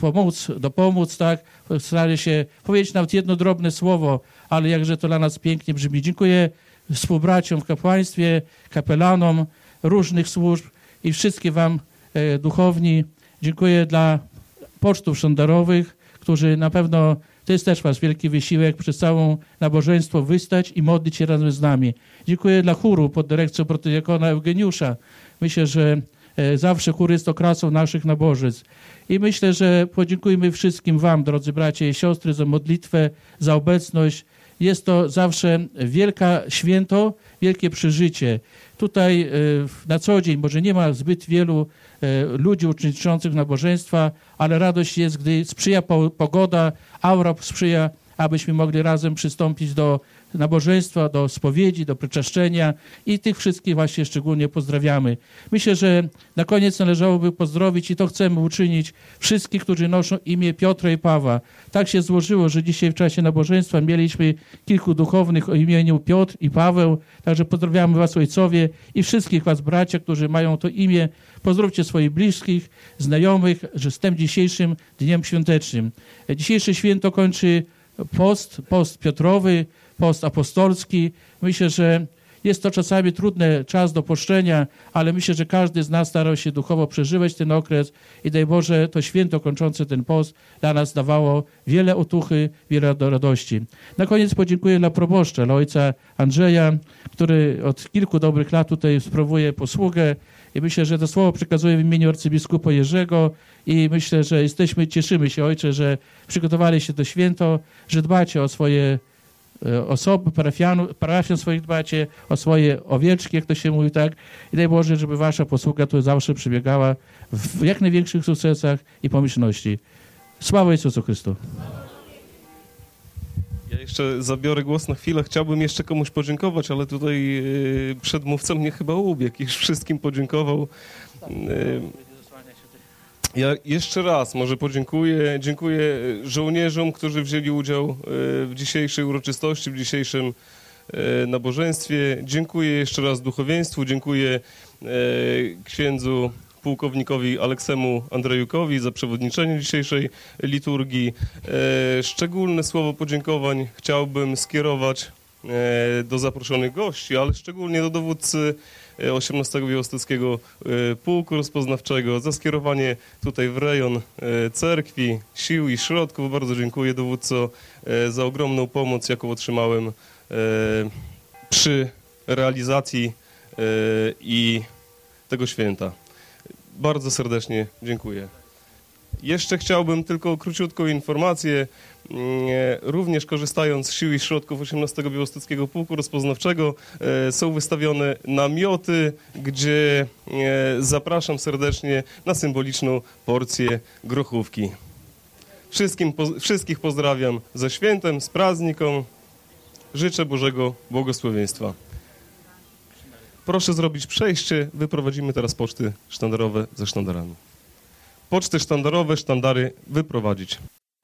Speaker 4: pomóc, dopomóc, tak? Stara się powiedzieć nawet jedno drobne słowo, ale jakże to dla nas pięknie brzmi. Dziękuję współbraciom w kapłaństwie, kapelanom różnych służb i wszystkim wam e, duchowni. Dziękuję dla pocztów szandarowych, którzy na pewno, to jest też wasz wielki wysiłek, przez całą nabożeństwo wystać i modlić się razem z nami. Dziękuję dla chóru pod dyrekcją protodiakona Eugeniusza. Myślę, że e, zawsze chór jest okrasą naszych nabożeństw. I myślę, że podziękujmy wszystkim Wam, drodzy bracia i siostry, za modlitwę, za obecność. Jest to zawsze wielka święto, wielkie przeżycie. Tutaj e, na co dzień może nie ma zbyt wielu e, ludzi uczestniczących nabożeństwa, ale radość jest, gdy sprzyja pogoda, aura sprzyja, abyśmy mogli razem przystąpić do nabożeństwa, do spowiedzi, do przeczeszczenia i tych wszystkich właśnie szczególnie pozdrawiamy. Myślę, że na koniec należałoby pozdrowić i to chcemy uczynić wszystkich, którzy noszą imię Piotra i Pawła. Tak się złożyło, że dzisiaj w czasie nabożeństwa mieliśmy kilku duchownych o imieniu Piotr i Paweł, także pozdrawiamy was ojcowie i wszystkich was bracia, którzy mają to imię. Pozdrówcie swoich bliskich, znajomych, że z tym dzisiejszym dniem świątecznym. Dzisiejsze święto kończy post, post Piotrowy, post apostolski. Myślę, że jest to czasami trudny czas do poszczenia, ale myślę, że każdy z nas starał się duchowo przeżywać ten okres i daj Boże, to święto kończące ten post dla nas dawało wiele otuchy, wiele radości. Na koniec podziękuję dla proboszcza, dla ojca Andrzeja, który od kilku dobrych lat tutaj sprawuje posługę i myślę, że to słowo przekazuję w imieniu arcybiskupa Jerzego i myślę, że jesteśmy, cieszymy się, ojcze, że przygotowali się to święto, że dbacie o swoje osoby, parafian, parafian swoich dbacie, o swoje owieczki, jak to się mówi, tak? I daj Boże, żeby wasza posługa tu zawsze przebiegała w jak największych sukcesach i pomyślności. Sława Jezusu Chrystu.
Speaker 2: Ja jeszcze zabiorę głos na chwilę. Chciałbym jeszcze komuś podziękować, ale tutaj e, przedmówca mnie chyba ubiegł. Już wszystkim podziękował. E, ja jeszcze raz może podziękuję. Dziękuję żołnierzom, którzy wzięli udział e, w dzisiejszej uroczystości, w dzisiejszym e, nabożeństwie. Dziękuję jeszcze raz duchowieństwu, dziękuję e, księdzu pułkownikowi Aleksemu Andrejukowi za przewodniczenie dzisiejszej liturgii. Szczególne słowo podziękowań chciałbym skierować do zaproszonych gości, ale szczególnie do dowódcy 18 Białostockiego e, Pułku Rozpoznawczego za skierowanie tutaj w rejon e, cerkwi, sił i środków. Bardzo dziękuję dowódco e, za ogromną pomoc, jaką otrzymałem przy realizacji i tego święta. Bardzo serdecznie dziękuję. Jeszcze chciałbym tylko króciutką informację. Również korzystając z sił i środków 18 Białostockiego Pułku Rozpoznawczego e, są wystawione namioty, gdzie e, zapraszam serdecznie na symboliczną porcję grochówki. Wszystkim, wszystkich pozdrawiam ze świętem, z prazniką. Życzę Bożego błogosławieństwa. Proszę zrobić przejście. Wyprowadzimy teraz poczty sztandarowe ze sztandarami poczty sztandarowe, sztandary wyprowadzić.